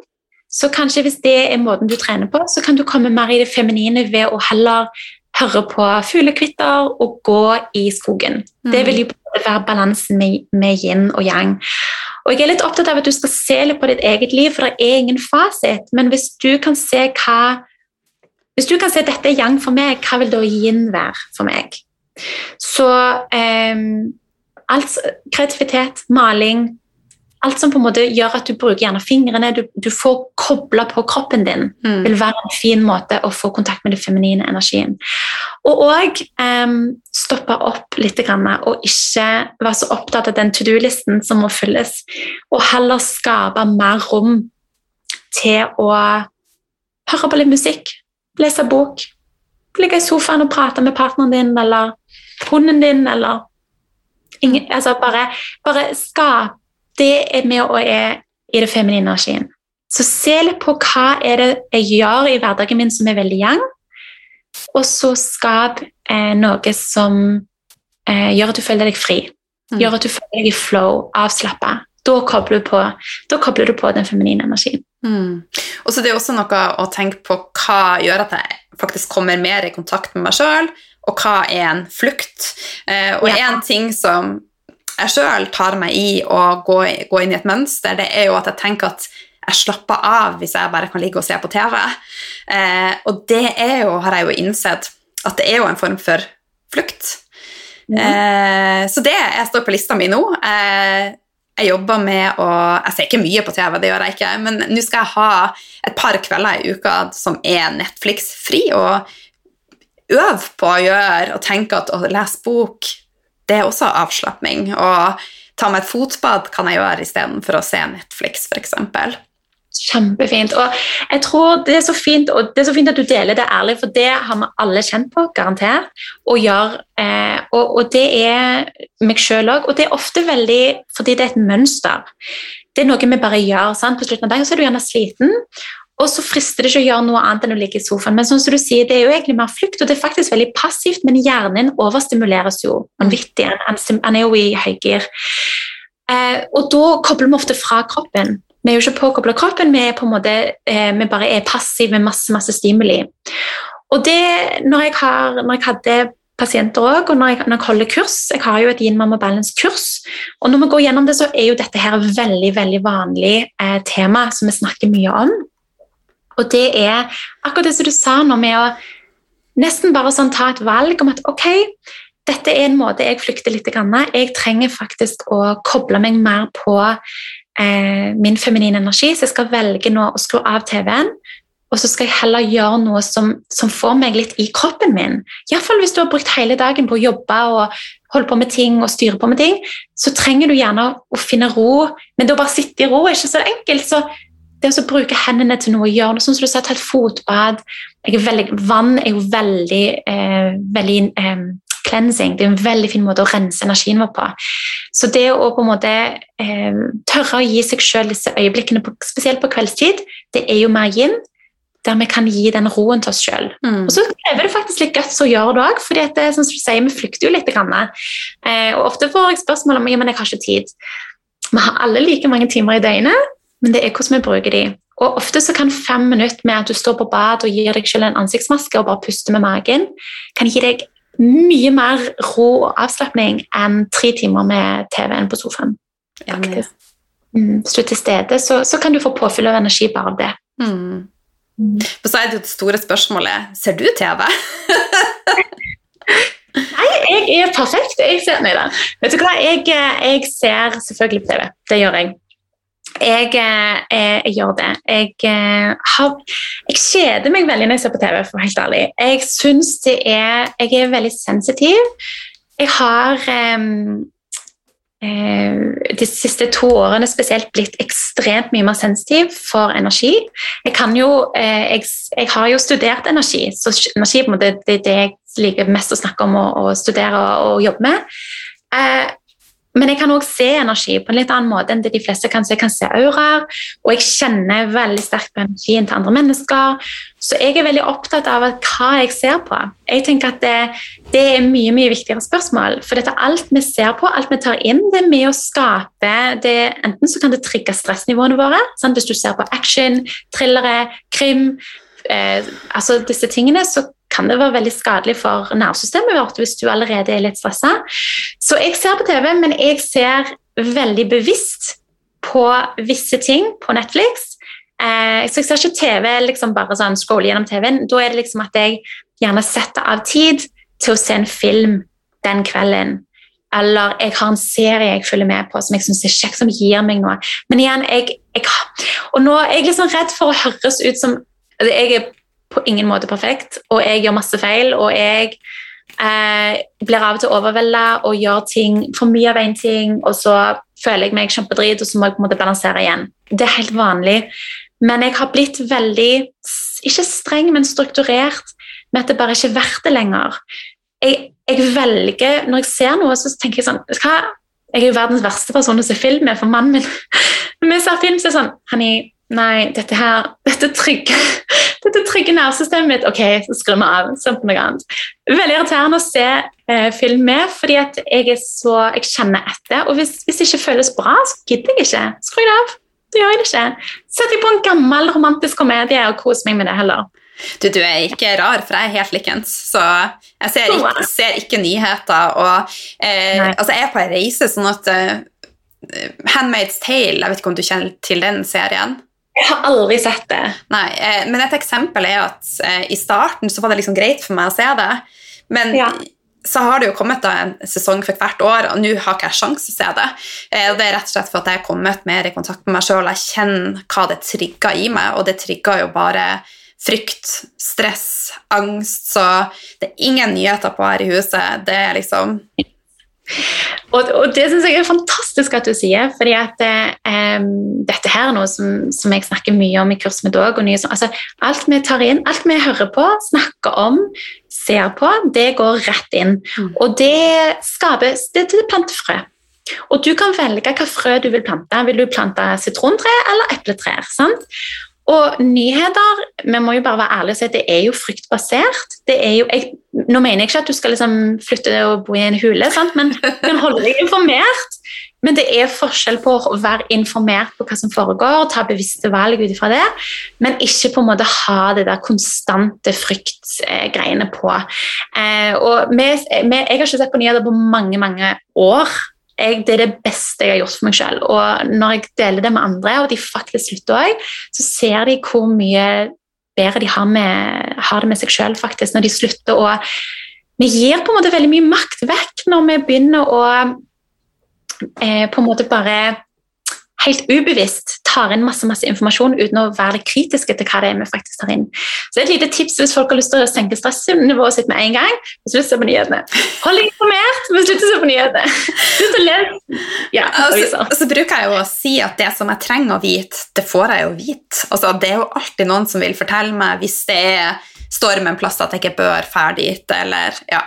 S3: Så kanskje hvis det er måten du trener på, så kan du komme mer i det feminine ved å heller høre på fuglekvitter og gå i skogen. Mm. Det vil jo være balansen med, med, yin og yang. Og Jeg er litt opptatt av at du skal se litt på ditt eget liv, for det er ingen fasit. Men hvis du kan se hva hvis du kan se at dette er yang for meg, hva vil da yin være for meg? Så eh, alt, kreativitet, maling, alt som på en måte gjør at du bruker gjerne fingrene, du, du får kobla på kroppen din, mm. vil være en fin måte å få kontakt med den feminine energien. Og òg um, stoppe opp litt og ikke være så opptatt av den to do-listen som må fylles, og heller skape mer rom til å høre på litt musikk, lese bok, ligge i sofaen og prate med partneren din eller hunden din, eller ingen, altså bare, bare skap det er med og er i det feminine energien. Så se litt på hva er det jeg gjør i hverdagen min som er veldig yang, og så skap eh, noe som eh, gjør at du føler deg fri. Mm. Gjør at du føler deg i flow, avslappa. Da da kobler, du på, den feminine energien.
S2: Mm. Og så Det er også noe å tenke på hva gjør at jeg faktisk kommer mer i kontakt med meg sjøl, og hva er en flukt. Eh, og ja. en ting som jeg sjøl tar meg i å gå, gå, inn i et mønster, det er jo at jeg tenker at jeg slapper av hvis jeg bare kan ligge og se på TV. Eh, og det er jo, har jeg jo innsett, at det er jo en form for flukt. Mm. Eh, så det jeg står på lista mi nå. Eh, jeg jobber med å Jeg ser ikke mye på TV, det gjør jeg ikke, men nå skal jeg ha et par kvelder i uka som er Netflix-fri, og øve på å gjøre og tenke at å lese bok det er også avslapning. Og ta meg et fotbad kan jeg gjøre istedenfor å se Netflix, f.eks.
S3: Kjempefint. Og jeg tror det er fint det er så fint at du deler det ærlig, for det har vi alle kjent på, garantert. Og, gjør, eh, og, og det er meg sjøl òg. Og det er ofte veldig fordi det er et mønster. Det er noe vi bare gjør. Sant? På slutten av dagen så er du gjerne sliten, og så frister det ikke å gjøre noe annet enn å ligge i sofaen. Men sånn som du sier, det er jo egentlig mer flukt, og det er faktisk veldig passivt, men hjernen overstimuleres jo vanvittig. Han er jo i høygir. Eh, og da kobler vi ofte fra kroppen. Vi er jo ikke påkobla kroppen, vi, er på en måte, eh, vi bare er passive med masse, masse stimuli. Og det, når jeg, har, når jeg hadde pasienter òg, og når jeg, når jeg, holder kurs Jeg har jo et Yin Mama Balance-kurs. og Når vi går gjennom det, så er jo dette her veldig veldig vanlig eh, tema som vi snakker mye om. Og det er akkurat det som du sa nå, med å nesten bare sånn ta et valg om at ok, dette er en måte jeg flykter litt. Jeg trenger faktisk å koble meg mer på eh, min feminine energi, så jeg skal velge nå å skru av TV-en. Og så skal jeg heller gjøre noe som, som får meg litt i kroppen min. Iallfall hvis du har brukt hele dagen på å jobbe og holde på med ting og styre på med ting, så trenger du gjerne å finne ro. Men det å bare sitte i ro er ikke så enkelt. Så det å bruke hendene til noe, gjøre noe sånn som du sa, ta et fotbad veldig, Vann er jo veldig, eh, veldig eh, cleansing. Det er en veldig fin måte å rense energien vår på. Så det å på en måte eh, tørre å gi seg selv disse øyeblikkene, på, spesielt på kveldstid, det er jo mer yin. Der vi kan gi den roen til oss sjøl. Mm. Og så krever det faktisk litt guts å gjøre det òg, for som du sier, vi flykter jo litt. Eh, og ofte får jeg spørsmål om ja, men jeg har ikke tid. Vi har alle like mange timer i døgnet, men det er hvordan vi bruker de. Og Ofte så kan fem minutter med at du står på bad og gir deg selv en ansiktsmaske og bare puster med magen, kan gi deg mye mer ro og avslapning enn tre timer med TV-en på sofaen. faktisk. Mm, hvis du er til stede, så, så, kan du få påfyll av energi bare av det. Mm.
S2: Og Så er det jo det store spørsmålet ser du TV?
S3: Nei, jeg er perfekt. Jeg ser, nei. Du hva, jeg, jeg ser selvfølgelig TV. Det gjør jeg. Jeg, jeg, eh, jeg, gjør det. Jeg, eh, har, jeg, kjeder meg veldig når jeg ser på TV, for helt ærlig. Jeg syns det er Jeg er veldig sensitiv. Jeg har um, de siste to årene spesielt blitt ekstremt mye mer sensitiv for energi. Jeg, jo, jeg, jeg har jo studert energi, så energi det, det er det jeg liker mest å snakke om og, og studere og, og jobbe med. Men jeg kan òg se energi på en litt annen måte enn det de fleste kan se. Jeg kan se auraer, og jeg kjenner veldig sterkt på energien til andre mennesker. Så jeg er veldig opptatt av hva jeg ser på. Jeg tenker at det, det er mye mye viktigere spørsmål. For dette alt vi ser på, alt vi tar inn, det er med å skape det, Enten så kan det trigge stressnivåene våre. Sant? Hvis du ser på action, thrillere, krim, eh, altså disse tingene, så kan det være veldig skadelig for nervesystemet vårt hvis du allerede er litt stressa. Så jeg ser på TV, men jeg ser veldig bevisst på visse ting på Netflix. Eh, så jeg ser ikke TV liksom bare sånn scrolle gjennom TV-en. Da er det liksom at jeg gjerne setter av tid til å se en film den kvelden. Eller jeg har en serie jeg følger med på som jeg syns er kjekk, som gir meg noe. Men igjen, jeg, jeg, og nå er jeg liksom redd for å høres ut som Jeg er på ingen måte perfekt, og jeg gjør masse feil. Og jeg eh, blir av og til overvelda og gjør ting for mye av én ting, og så føler jeg meg kjempedrit, og så må jeg på en måte balansere igjen. Det er helt vanlig. Men jeg har blitt veldig, ikke streng, men strukturert med at det bare ikke er verdt det lenger. Jeg, jeg velger, Når jeg ser noe, så tenker jeg sånn hva? Jeg er jo verdens verste person å se film med, for mannen min vi ser film, så er det sånn Honey, nei, dette her Dette trygge dette trygge nervesystemet mitt Ok, så skrur vi av. Sånn på noe annet. Veldig irriterende å se eh, film med, fordi at jeg er så, jeg kjenner etter. Og hvis, hvis det ikke føles bra, så gidder jeg ikke. Skru det av. Da gjør jeg det ikke. Setter jeg på en gammel romantisk komedie og koser meg med det heller.
S2: Du, du er ikke rar, for jeg er helt likens. Så jeg ser ikke, ser ikke nyheter. Og eh, altså, jeg er på ei reise, sånn at uh, Handmaid's Tale, jeg vet ikke om du kjenner til den serien?
S3: Jeg har aldri sett det.
S2: Nei, eh, Men et eksempel er at eh, i starten så var det liksom greit for meg å se det. Men ja. så har det jo kommet en sesong for hvert år, og nå har ikke jeg sjanse til å se det. Eh, og Det er rett og slett for at jeg har kommet mer i kontakt med meg sjøl. Jeg kjenner hva det trigger i meg, og det trigger jo bare frykt, stress, angst. Så det er ingen nyheter på her i huset. Det er liksom
S3: og, og, det syns jeg er fantastisk at du sier, fordi at eh, dette her er noe som, som, jeg snakker mye om i kurs med dog Altså, alt vi tar inn, alt vi hører på, snakker om, ser på, det går rett inn. Mm. Og det skaper Det, det planter frø. Og du kan velge hva frø du vil plante. Vil du plante sitrontre eller epletrær? sant? Og nyheter vi må jo bare være ærlige og si at det er jo fryktbasert. Det er jo, jeg, nå mener jeg ikke at du skal liksom flytte og bo i en hule, sant? men kan holde deg informert. Men det er forskjell på å være informert på hva som foregår, ta bevisste valg ut ifra det, men ikke på en måte ha det der konstante fryktgreiene på. Eh, og vi, vi, jeg har ikke sett på nyheter på mange, mange år jeg, det er det beste jeg har gjort for meg selv. Og når jeg deler det med andre, og de faktisk slutter òg, så ser de hvor mye bedre de har, med, har det med seg faktisk, når de slutter å Vi gir på en måte veldig mye makt vekk når vi begynner å eh, på en måte bare helt ubevisst tar inn masse masse informasjon uten å være kritiske til hva det er vi faktisk tar inn. Så Et lite tips hvis folk har lyst til å senke stressnivået sitt med en gang, slutt å se på nyhetene. Hold deg informert, men slutt å se på nyhetene. Slutt å lese ja,
S2: så, så, bruker jeg jo å si at det som jeg trenger å vite, det får jeg jo vite. Altså, det er jo alltid noen som vil fortelle meg hvis det er storm en plass at jeg ikke bør ferdig dit, eller ja.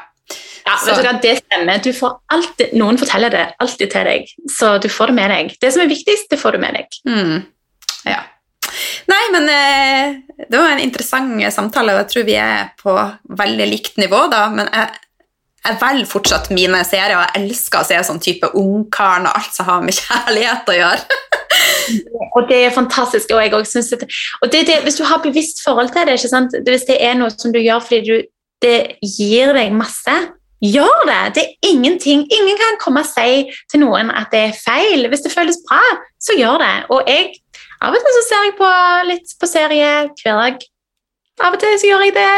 S3: Ja, hva, Det stemmer. Du får alltid, noen forteller det alltid til deg, så du får det med deg. Det som er viktigst, det får du med deg.
S2: Mm. Ja. Nei, men eh, det var en interessant samtale, og jeg tror vi er på veldig likt nivå, da. Men jeg, jeg velger fortsatt mine serier, og jeg elsker å se sånn type ungkaren og alt som har med kjærlighet å gjøre.
S3: og det er fantastisk. og jeg også synes at, og det, det, Hvis du har bevisst forhold til det, hvis det er noe som du gjør fordi du, det gir deg masse, Gjør det! Det er ingenting. Ingen kan komme og si til noen at det er feil. Hvis det føles bra, så gjør det. Og jeg, av og til så ser jeg på litt på serie hver dag. Av og til så gjør jeg det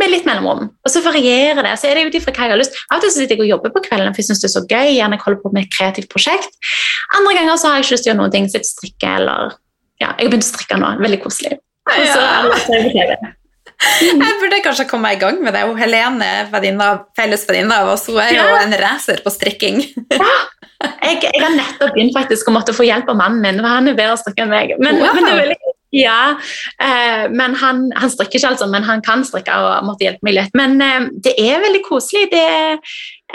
S3: med litt mellomrom. Og så varierer det. så er det ut ifra hva jeg har lyst. Av og til så sitter jeg og jobber på kvelden for jeg syns det er så gøy. gjerne jeg holder på med et kreativt prosjekt. Andre ganger så har jeg ikke lyst til å gjøre noe. Sitte strikke eller ja, Jeg har begynt å strikke nå. Veldig koselig. Og så ser jeg TV.
S2: Jeg burde kanskje komme i gang med det. Og Helene, er fellesvenninne av oss, hun er jo en racer på strikking.
S3: Ja. Jeg, jeg, har nettopp begynt faktisk å måtte få hjelp av mannen min, han er bedre å strikke enn meg. Men, wow. men det er veldig ja, eh, men han, han, strikker ikke, altså, men han kan strikke og måtte hjelpe meg litt. Men eh, det er veldig koselig. Det,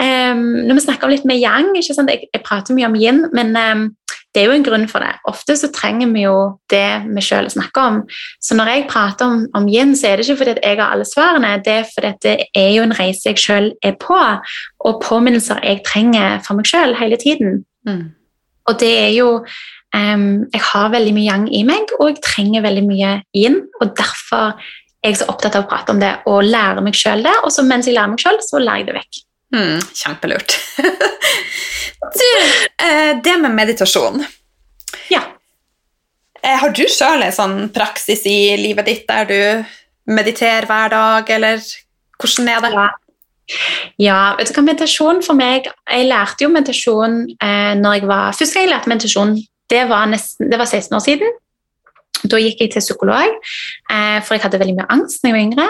S3: um, Når vi snakker om litt med yang? Jeg, jeg prater mye om yin, men um, det er jo en grunn for det. Ofte så trenger vi jo det vi sjøl snakker om. Så når jeg prater om, om yin, så er det ikke fordi jeg har alle svarene, det er fordi det er jo en reise jeg sjøl er på, og påminnelser jeg trenger for meg sjøl hele tiden. Mm. Og det er jo um, Jeg har veldig mye yang i meg, og jeg trenger veldig mye yin, og derfor er jeg så opptatt av å prate om det og lære meg sjøl det, og så mens jeg lærer meg sjøl, så lærer jeg det vekk.
S2: Mm, kjempelurt. du, eh, det med meditasjon
S3: Ja.
S2: Eh, har du sjøl en sånn praksis i livet ditt der du mediterer hver dag, eller hvordan er det?
S3: Ja. Ja, vet du hva, meditasjon for meg Jeg lærte jo meditasjon eh, når jeg var Første gang jeg lærte meditasjon, det var, nesten, det var 16 år siden. Da gikk jeg til psykolog, eh, for jeg hadde veldig mye angst da jeg var yngre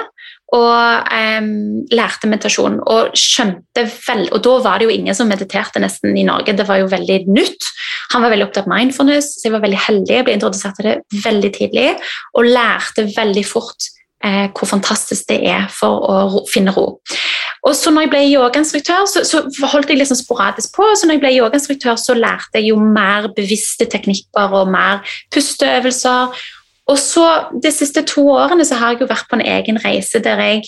S3: og um, lærte meditasjon. Og skjønte vel, og da var det jo ingen som mediterte nesten i Norge. Det var jo veldig nytt. Han var veldig opptatt av mindfulness, så jeg var veldig heldig. Jeg ble introdusert til det veldig tidlig og lærte veldig fort eh, hvor fantastisk det er for å ro, finne ro. Og så når jeg ble yogainstruktør, så, så holdt jeg liksom sporadisk på. så når jeg ble yogainstruktør, så lærte jeg jo mer bevisste teknikker og mer pusteøvelser. Og så De siste to årene så har jeg jo vært på en egen reise der jeg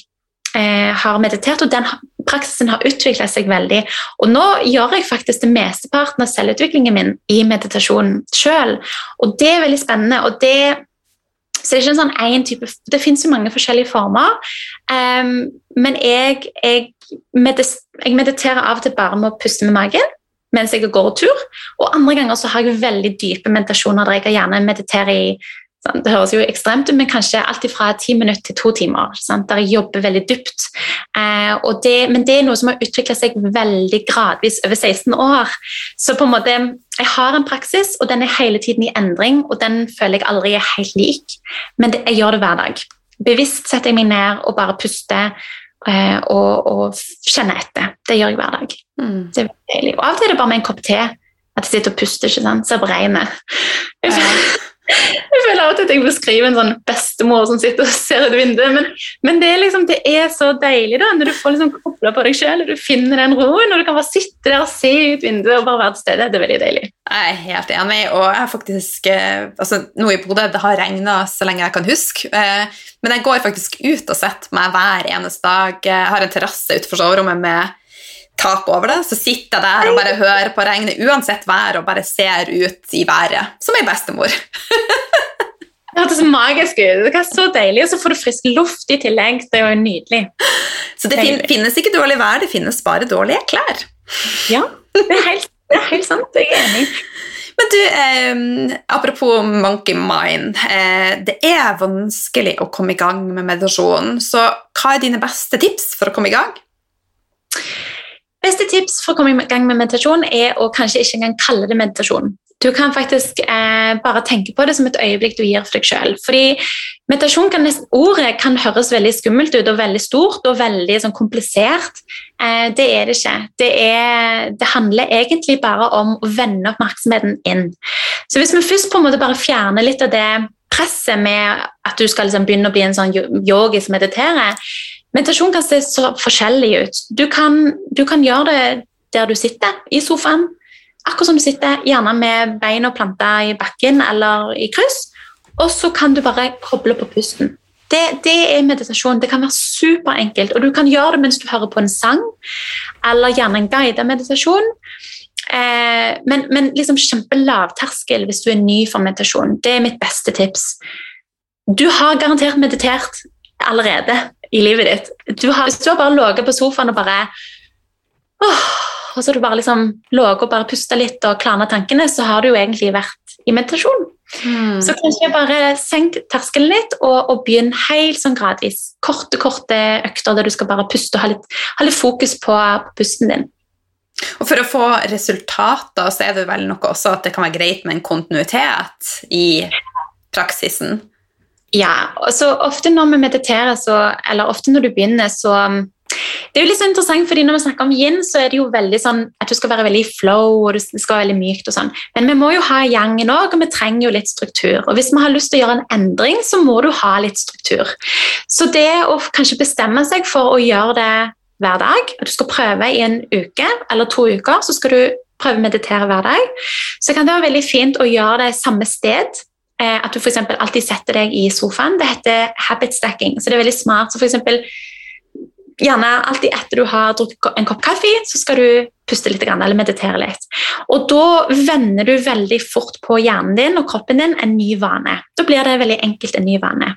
S3: eh, har meditert, og den praksisen har utvikla seg veldig. Og nå gjør jeg faktisk det mesteparten av selvutviklingen min i meditasjon sjøl, og det er veldig spennende. og det så det er ikke en sånn en type, det finnes jo mange forskjellige former, um, men jeg, jeg, jeg mediterer av og til bare med å puste med magen mens jeg går tur. Og andre ganger så har jeg veldig dype meditasjoner der jeg gjerne mediterer i det høres jo ekstremt ut, men kanskje alt fra ti minutter til to timer. Sant? Der jeg jobber veldig dypt. Eh, det, men det er noe som har utvikla seg veldig gradvis over 16 år. Så på en måte, jeg har en praksis, og den er hele tiden i endring. Og den føler jeg aldri er helt lik, men det, jeg gjør det hver dag. Bevisst setter jeg meg ned og bare puster. Eh, og, og kjenner etter. Det gjør jeg hver dag. Mm. Det er deilig. Og av og til er det bare med en kopp te. At jeg sitter og puster. ikke sant? Ser på regnet. Jeg føler av at jeg beskriver en sånn bestemor som sitter og ser ut vinduet, men, men det, er liksom, det, er så deilig da, når du får liksom kobla på deg sjøl og du finner den roen, og du kan bare sitte der og se ut vinduet og bare være til stede. Det er veldig deilig.
S2: Jeg er helt enig, og jeg har faktisk eh, altså, Nå i Bodø det har regna så lenge jeg kan huske, eh, men jeg går faktisk ut og setter meg hver eneste dag. Jeg har en terrasse utenfor soverommet med tak over det, så sitter jeg der og bare hører på regnet uansett vær og bare ser ut i været. Som ei bestemor.
S3: Det hørtes magisk ut. Det er så deilig, Og så får du frisk luft i tillegg. Det er jo nydelig.
S2: Så det fin finnes ikke dårlig vær, det finnes bare dårlige klær.
S3: Ja, det er helt, det er helt sant. Jeg er enig.
S2: Men du, eh, apropos monkey mind. Eh, det er vanskelig å komme i gang med meditasjon. Så hva er dine beste tips for å komme i gang?
S3: Beste tips for å komme i gang med meditasjon er å kanskje ikke engang kalle det meditasjon. Du kan faktisk eh, bare tenke på det som et øyeblikk du gir for deg sjøl. Fordi meditasjon kan nesten, ordet kan høres veldig skummelt ut og veldig stort og veldig sånn, komplisert. Eh, det er det ikke. Det, er, det, handler egentlig bare om å vende oppmerksomheten inn. Så hvis vi først på en måte bare fjerner litt av det presset med at du skal liksom begynne å bli en sånn yogisk mediterer, Meditasjon kan se så forskjellig ut. Du kan, du kan, gjøre det der du sitter, i sofaen. Akkurat som du sitter, gjerne med beina planta i bakken eller i kryss. Og så kan du bare koble på pusten. Det, det, er meditasjon. Det kan være superenkelt. Og du kan gjøre det mens du hører på en sang, eller gjerne en guidet meditasjon. Eh, men, men liksom kjempelavterskel hvis du er ny for meditasjon. Det er mitt beste tips. Du har garantert meditert allerede i livet ditt. Du har, hvis du har bare ligget på sofaen og bare åh, og så har du bare liksom ligget og bare pusta litt og klarna tankene, så har du jo egentlig vært i meditasjon. Mm. Så kanskje bare senk terskelen litt og, og begynn helt sånn gradvis. Korte, korte økter der du skal bare puste og ha litt, ha litt fokus på, på pusten din.
S2: Og For å få resultater så er det vel noe også at det kan være greit med en kontinuitet i praksisen.
S3: Ja, så ofte når vi mediterer, så, eller ofte når du begynner, så um, det er jo litt så interessant, fordi Når vi snakker om yin, så er det jo veldig sånn at du skal være veldig flow og du skal være veldig mykt. og sånn. Men vi må jo ha yangen òg, og vi trenger jo litt struktur. Og Hvis vi har lyst til å gjøre en endring, så må du ha litt struktur. Så det å kanskje bestemme seg for å gjøre det hver dag. At du skal prøve i en uke eller to uker. så skal du prøve å meditere hver dag. Så kan det være veldig fint å gjøre det samme sted. Eh, at du f.eks. alltid setter deg i sofaen. Det heter habit stacking. Så det er veldig smart. Så for eksempel, gjerne alltid etter du har drukket en kopp kaffe, så skal du puste litt eller meditere litt. Og Da vender du veldig fort på hjernen din og kroppen din en ny vane. Da blir det veldig enkelt en ny vane.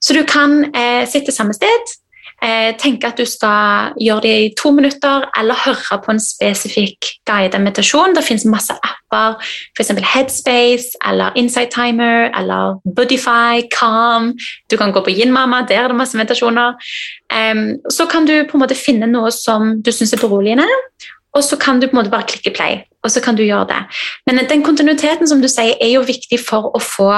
S3: Så du kan eh, sitte samme sted, eh, at du skal gjøre det i to minutter, eller høre på en spesifikk guidet meditasjon. Det finnes masse apper, f.eks. Headspace eller Insight Timer eller Budify, Calm. Du kan gå på Yin-Mama, der er det masse meditasjoner. Um, så kan du på en måte finne noe som du syns er beroligende, og så kan du på en måte bare klikke play, og så kan du gjøre det. Men den kontinuiteten som du sier, er jo viktig for å få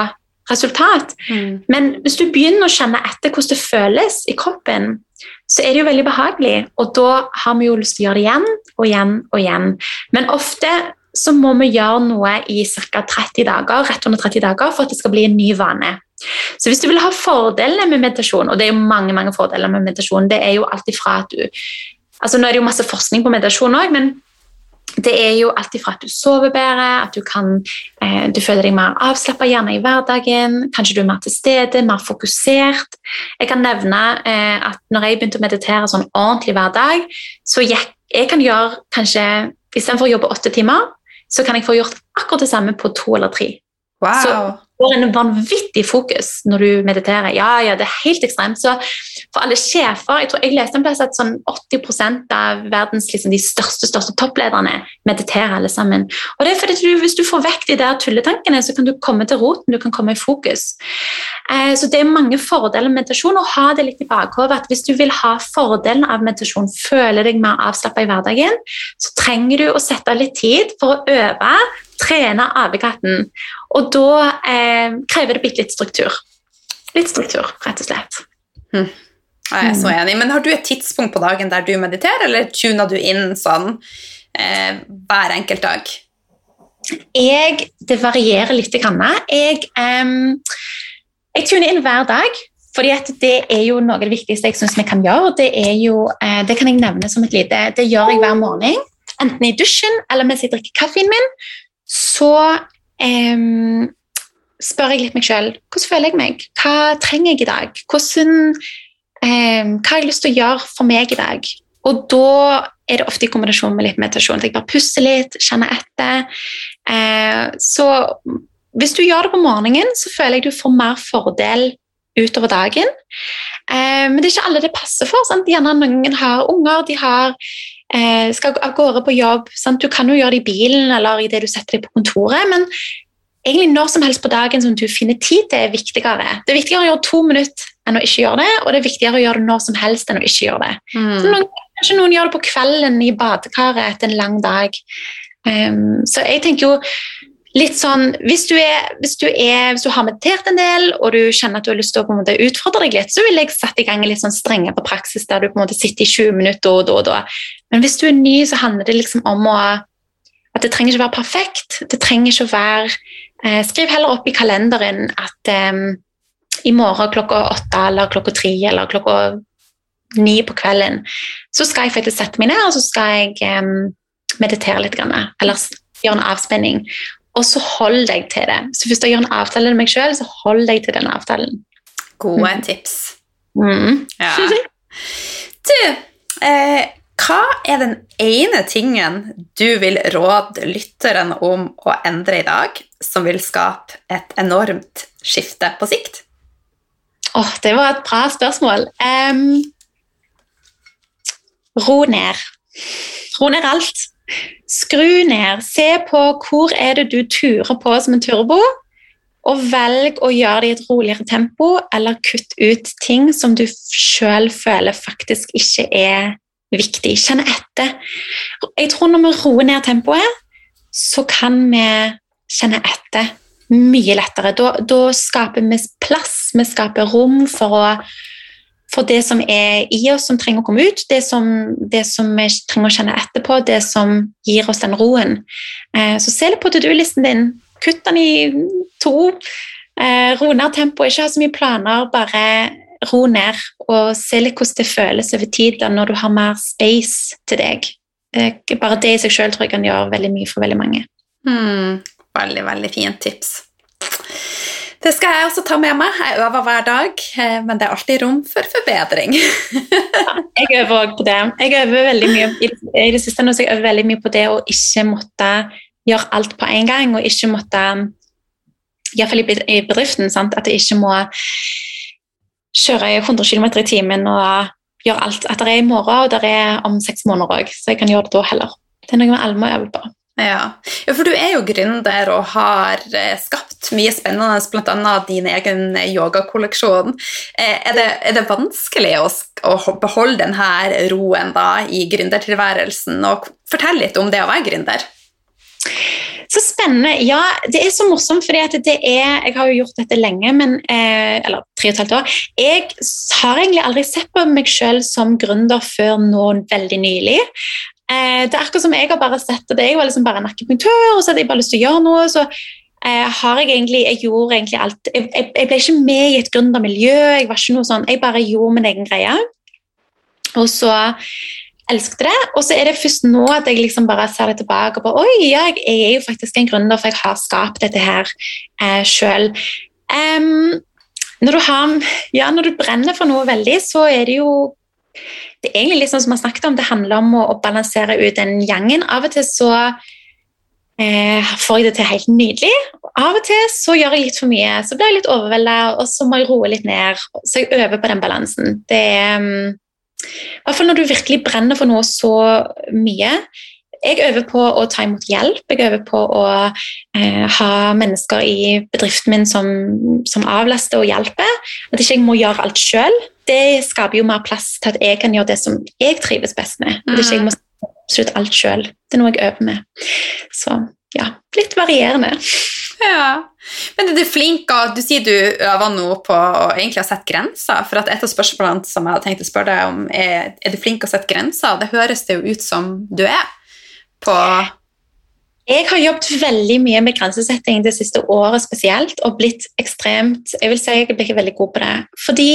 S3: resultat. Mm. Men hvis du begynner å kjenne etter hvordan det føles i kroppen, så er det jo veldig behagelig, og da har vi jo lyst til å gjøre det igjen og igjen og igjen. Men ofte så må vi gjøre noe i ca. 30 dager, rett under 30 dager for at det skal bli en ny vane. Så hvis du vil ha fordelene med meditasjon, og det er jo mange mange fordeler med meditasjon, det er jo alt ifra at du altså Nå er det jo masse forskning på meditasjon òg, men det er jo alt ifra at du sover bedre, at du, kan, eh, du føler deg mer avslappa gjerne i hverdagen, kanskje du er mer til stede, mer fokusert. Jeg kan nevne eh, at når jeg begynte å meditere sånn ordentlig hver dag, så jeg, jeg kan gjøre kanskje Istedenfor å jobbe åtte timer, så kan jeg få gjort akkurat det samme på to eller tre.
S2: Wow.
S3: Så får en vanvittig fokus når du mediterer. Ja, ja, det er helt ekstremt. Så for alle sjefer Jeg tror jeg leste en plass at sånn 80% av verdens liksom, de største største topplederne mediterer alle sammen. Og det er fordi du, Hvis du får vekk de der tulletankene, så kan du komme til roten, du kan komme i fokus. Eh, så det er mange fordeler med meditasjon, og ha det litt i bakhodet at hvis du vil ha fordelen av meditasjon, føle deg mer avslappa i hverdagen, så trenger du å sette litt tid for å øve trene apekatten. Og da eh, krever det bitte litt struktur. Litt struktur, rett og slett.
S2: Hm. Jeg er så mm. enig. Men har du et tidspunkt på dagen der du mediterer, eller tuner du inn sånn eh, hver enkelt dag?
S3: Jeg, det varierer litt. Jeg, eh, jeg tuner inn hver dag. Fordi Det er jo noe av det viktigste jeg synes vi kan gjøre. Det, jo, eh, det kan jeg nevne som et lite, det gjør jeg hver morgen. Enten i dusjen eller mens jeg drikker kaffen min så um, spør jeg litt meg sjøl hvordan føler jeg meg? Hva trenger jeg i dag? Hvordan, um, hva har jeg lyst til å gjøre for meg i dag? Og da er det ofte i kombinasjon med litt meditasjon. At jeg bare puster litt, kjenner etter. Uh, så hvis du gjør det på morgenen, så føler jeg du får mer fordel utover dagen. Uh, men det er ikke alle det passer for. Sant? Gjerne noen har unger, de har eh, skal av gårde på jobb. Sant? Du kan jo gjøre det i bilen eller i det du setter deg på kontoret, men egentlig når som helst på dagen som du finner tid til, er viktigere. Det er viktigere å gjøre to minutter enn å ikke gjøre det, og det er viktigere å gjøre det når som helst enn å ikke gjøre det. Mm. Så noen, kanskje noen gjør det på kvelden i badekaret etter en lang dag. Um, så jeg tenker jo litt sånn hvis du, er, hvis, du er, hvis du, har meditert en del og du kjenner at du har lyst til å på måte utfordre deg litt, så vil jeg sette i gang en litt sånn strengere praksis der du på en måte sitter i 20 minutter da og da. Men hvis du er ny, så handler det liksom om å at det trenger ikke være perfekt. Det trenger ikke å være eh, Skriv heller opp i kalenderen at eh, i morgen klokka åtte eller klokka tre eller klokka ni på kvelden så skal jeg faktisk sette meg ned og så skal jeg eh, meditere litt. Grann, Eller gjøre en avspenning og så hold deg til det. Så hvis du gjør en avtale med meg sjøl, så hold deg til den avtalen.
S2: Gode mm. tips.
S3: Mm.
S2: Ja. Du, eh, hva er den ene tingen du vil råde lytteren om å endre i dag, som vil skape et enormt skifte på sikt?
S3: Oh, det var et bra spørsmål. Um, ro ned. Ro ned alt. Skru ned. Se på hvor er det du turer på som en turbo, og velg å gjøre det i et roligere tempo, eller kutt ut ting som du sjøl føler faktisk ikke er viktig. Kjenn etter. Jeg tror når vi roer ned tempoet, så kan vi kjenne etter mye lettere. Da, da skaper vi plass, vi skaper rom for å for det som er i oss som trenger å komme ut, det som, det som vi trenger å kjenne etterpå, det som gir oss den roen. Eh, så se litt på to do-listen din. Kutt den i to. Eh, ro ned tempoet, ikke ha så mye planer. Bare ro ned og se litt hvordan det føles over tid da, når du har mer space til deg. Eh, bare det i seg sjøl tror jeg kan gjøre veldig mye for veldig mange.
S2: Mm, veldig, veldig fint tips. Det skal jeg også ta med meg. Jeg øver hver dag, eh, men det er alltid rom for forbedring.
S3: ja, jeg øver òg på det. Jeg øver veldig mye i det siste nå, så jeg øver veldig mye på det å ikke måtte gjøre alt på en gang, og ikke måtte Iallfall i bedriften, sant? at jeg ikke må kjøre 100 km i timen og gjør alt. At det er i morgen, og det er om seks måneder òg, så jeg kan gjøre det da heller. Det er noe med alle må øve på.
S2: Ja. ja, for du er jo gründer og har eh, skapt mye spennende, bl.a. din egen yogakolleksjon. Eh, er, er det vanskelig å, å, beholde denne roen da i gründertilværelsen? Og fortell litt om det å være gründer.
S3: Så spennende. Ja, det er så morsomt, fordi at det er Jeg har jo gjort dette lenge, men, eh, eller tre og et halvt år. Jeg har egentlig aldri sett på meg selv som gründer før nå veldig nylig. Eh, det er akkurat som jeg har bare sett det. Jeg var liksom bare en akupunktør, og så hadde jeg bare lyst til å gjøre noe. så eh, har Jeg egentlig, jeg gjorde egentlig alt. Jeg, jeg, jeg ble ikke med i et gründermiljø. Jeg var ikke noe sånn, jeg bare gjorde min egen greie. Og så elsket det. Og så er det først nå at jeg liksom bare ser det tilbake og bare Oi, ja, jeg er jo faktisk en gründer, for jeg har skapt dette her eh, sjøl. Um, når, ja, når du brenner for noe veldig, så er det jo det er egentlig sånn som vi har snakket om, det handler om å, å balansere ut den gjengen. Av og til så eh, får jeg det til helt nydelig. Av og til så gjør jeg litt for mye, så blir jeg litt overvelda, og så må jeg roe litt ned. Så jeg øver på den balansen. Det er um, i hvert fall når du virkelig brenner for noe så mye. Jeg øver på å ta imot hjelp. Jeg øver på å eh, ha mennesker i bedriften min som, som, avlaster og hjelper. At ikke jeg må gjøre alt sjøl. Det skaper jo mer plass til at jeg kan gjøre det som jeg trives best med. At ikke jeg må absolutt alt sjøl. Det er noe jeg øver med. Så ja, litt varierende.
S2: Ja. Men er du flink, og du sier du øver nå på å egentlig ha sett grenser. For et av spørsmålene som jeg hadde tenkt å spørre deg om, er er du flink å sette grenser. Det høres det jo ut som du er. på
S3: jeg har jobbet veldig mye med grensesetting det siste året spesielt, og blitt ekstremt Jeg vil si jeg blitt veldig god på det. Fordi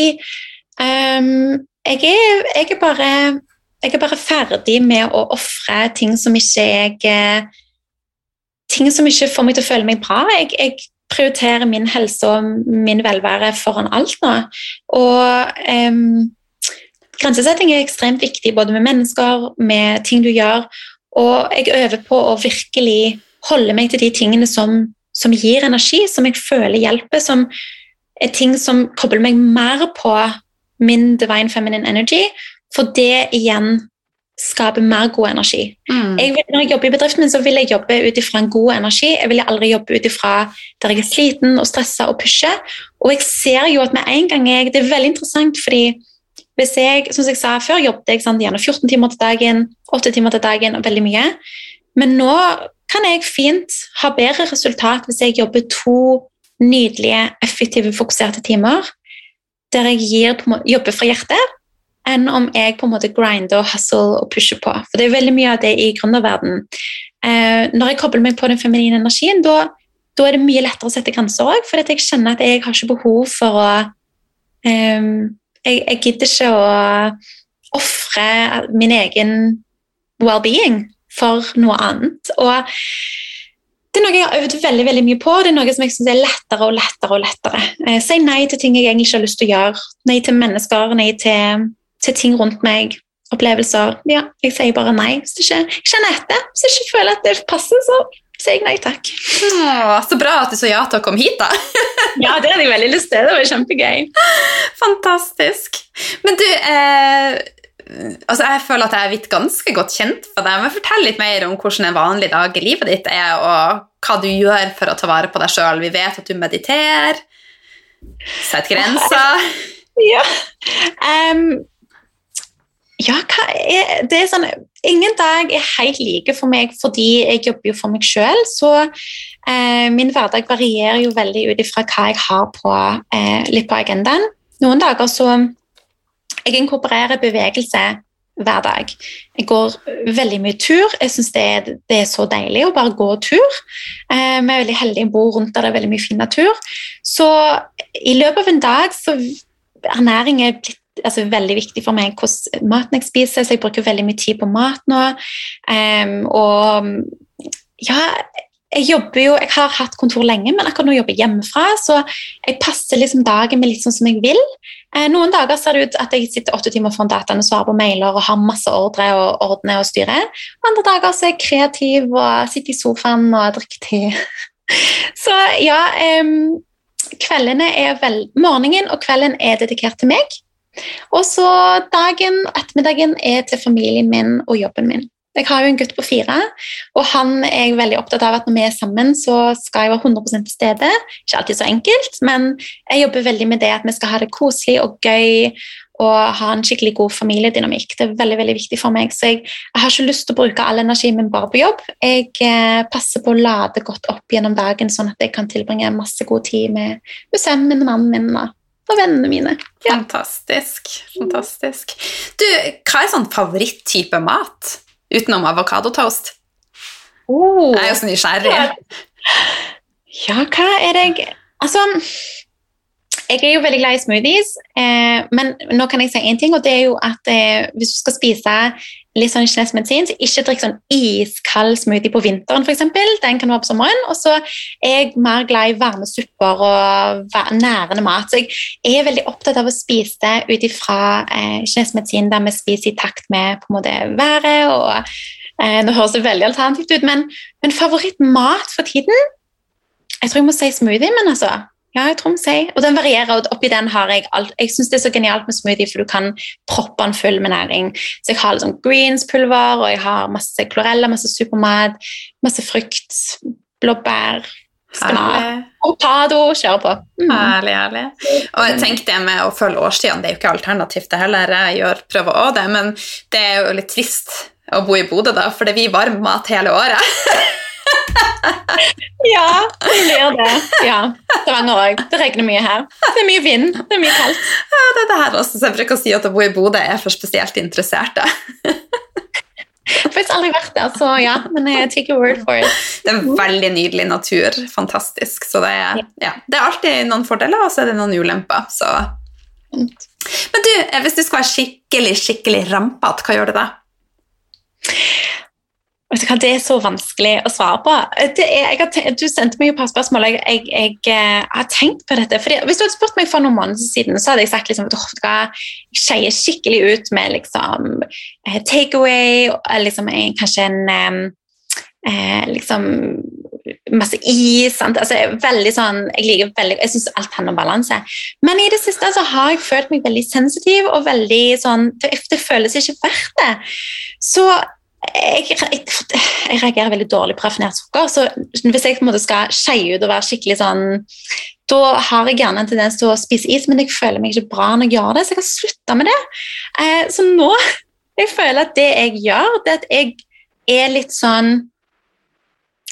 S3: um, jeg, er, jeg, er bare, jeg, er, bare, ferdig med å ofre ting som ikke jeg ting som ikke får meg til å føle meg bra. Jeg, jeg prioriterer min helse og min velvære foran alt nå. Og um, grensesetting er ekstremt viktig både med mennesker, med ting du gjør. Og jeg øver på å virkelig holde meg til de tingene som, som gir energi, som jeg føler hjelper, som er ting som kobler meg mer på min divine feminine energy. For det igjen skape mer god energi. Mm. Jeg vil, når jeg jobber i bedriften min, så vil jeg jobbe ut ifra en god energi. Jeg vil aldri jobbe ut ifra der jeg er sliten og stressa og pusher. Og jeg ser jo at med en gang jeg Det er veldig interessant, fordi hvis jeg som jeg sa før, jobbet jeg sant, gjerne 14 timer til dagen, 8 timer til dagen og veldig mye. Men nå kan jeg fint ha bedre resultat hvis jeg jobber to nydelige, effektive, fokuserte timer der jeg gir, jobber fra hjertet enn om jeg på en måte grinder og hustle og pusher på. For det er veldig mye av det i gründerverden. Eh, når jeg kobler meg på den feminine energien, da, da er det mye lettere å sette grenser òg, for jeg kjenner at jeg har ikke behov for å eh, jeg, jeg, gidder ikke å ofre min egen well-being for noe annet. Og det er noe jeg har øvd veldig veldig mye på. Det er noe som jeg synes er lettere og lettere. og lettere. Eh, si nei til ting jeg egentlig ikke har lyst til å gjøre. Nei til mennesker, nei til til ting rundt meg, opplevelser. Ja, jeg sier bare nei. Hvis ikke jeg kjenner etter, hvis jeg ikke føler at det passer, så sier jeg nei takk.
S2: Åh, så bra at du sa ja til å komme hit, da.
S3: ja, det hadde jeg veldig lyst til. Det var kjempegøy.
S2: Fantastisk. Men du, eh, altså jeg føler at jeg er blitt ganske godt kjent for deg. Men fortell litt mer om hvordan en vanlig dag i livet ditt er, og hva du gjør for å ta vare på deg sjøl. Vi vet at du mediterer, setter grenser.
S3: Ja. Um, ja, er, det er sånn Ingen dag er helt like for meg fordi jeg jobber jo for meg sjøl. Så eh, min hverdag varierer jo veldig ut ifra hva jeg har på, eh, litt på agendaen. Noen dager så Jeg inkorporerer bevegelse hver dag. Jeg går veldig mye tur. Jeg syns det, det, er så deilig å bare gå tur. Eh, vi er veldig heldige å bo rundt der det er veldig mye fin natur. Så i løpet av en dag så ernæring er blitt altså, veldig viktig for meg hvordan maten jeg spiser, så jeg bruker veldig mye tid på mat nå. Um, og ja, jeg jobber jo, jeg har hatt kontor lenge, men akkurat nå jobber jeg hjemmefra, så jeg passer liksom dagen med litt sånn som jeg vil. Eh, noen dager ser det ut at jeg sitter åtte timer foran dataen og svarer på mailer og har masse ordre og ordner og styrer. Andre dager så er jeg kreativ og sitter i sofaen og drikker te. Så ja, eh, kveldene er vel, morgenen og kvelden er dedikert til meg. Og så dagen ettermiddagen er til familien min og jobben min. Jeg har jo en gutt på fire, og han er veldig opptatt av at når vi er sammen, så skal jeg være 100 til stede. Ikke alltid så enkelt, men jeg jobber veldig med det at vi skal ha det koselig og gøy og ha en skikkelig god familiedynamikk. Det er veldig veldig viktig for meg, så jeg, jeg har ikke lyst til å bruke all energien min bare på jobb. Jeg eh, passer på å lade godt opp gjennom dagen, sånn at jeg kan tilbringe masse god tid med, sønnen min, mannen min og og vennene mine.
S2: Ja. Fantastisk. fantastisk. Du, hva er sånn favoritttype mat? Utenom avokadotoast. Oh. Jeg er jo så nysgjerrig.
S3: Ja, hva er det jeg Altså, jeg er jo veldig glad i smoothies, eh, men nå kan jeg si én ting, og det er jo at eh, hvis du skal spise litt sånn kinesisk medisin, så ikke drikk sånn iskald smoothie på vinteren, f.eks. Den kan du ha på sommeren. Og så er jeg mer glad i varme supper og nærende mat. Så jeg er veldig opptatt av å spise ut ifra eh, kinesisk medisin der vi spiser i takt med på en måte været. og eh, Det høres veldig alternativt ut, men, men favorittmat for tiden Jeg tror jeg må si smoothie, men altså ja, vi Og den varierer, og oppi den har jeg alt. Jeg syns det er så genialt med smoothie, for du kan proppe den full med næring. Så jeg har litt sånn greenspulver, og jeg har masse klorella, masse supermat, masse frukt, blåbær, spinat, avokado. Kjører på.
S2: Mm. Herlig, herlig. Og tenker det med å følge årstidene, det er jo ikke alternativt det heller. Jeg gjør, prøver òg det, men det er jo litt trist å bo i Bodø, da, for det blir varm mat hele året.
S3: ja, det blir det. Ja, Stavanger òg. Det regner mye her. Det er mye vind. Det er mye kaldt.
S2: Ja, det er det her også, så jeg bruker å si at å bo i Bodø er for spesielt interesserte.
S3: Jeg har faktisk aldri vært der, så ja, men jeg take your word for it.
S2: Det er veldig nydelig natur. Fantastisk. Så det er, ja, det er alltid noen fordeler, og så er det noen ulemper. Så. Men du, hvis du skal være skikkelig, skikkelig rampete, hva gjør du da?
S3: Det er så vanskelig å svare på. Er, tenkt, du sendte meg et par spørsmål. Jeg, jeg, jeg, jeg, har tenkt på dette. Fordi, hvis du hadde spurt meg for noen måneder siden, så hadde jeg sagt liksom, at jeg skeier skikkelig ut med liksom, eh, takeaway, liksom, kanskje en eh, liksom, masse is. Altså, veldig sånn, jeg liker jeg syns alt handler om balanse. Men i det siste så har jeg følt meg veldig sensitiv og veldig sånn Det, det føles ikke verdt det. Så jeg, jeg, reagerer veldig dårlig på raffinert sukker. Så hvis jeg på en måte skal skeie ut og være skikkelig sånn Da har jeg gjerne en tendens til å spise is, men jeg føler meg ikke bra når jeg gjør det, så jeg har slutta med det. Eh, så nå jeg føler at det jeg gjør, det er at jeg er litt sånn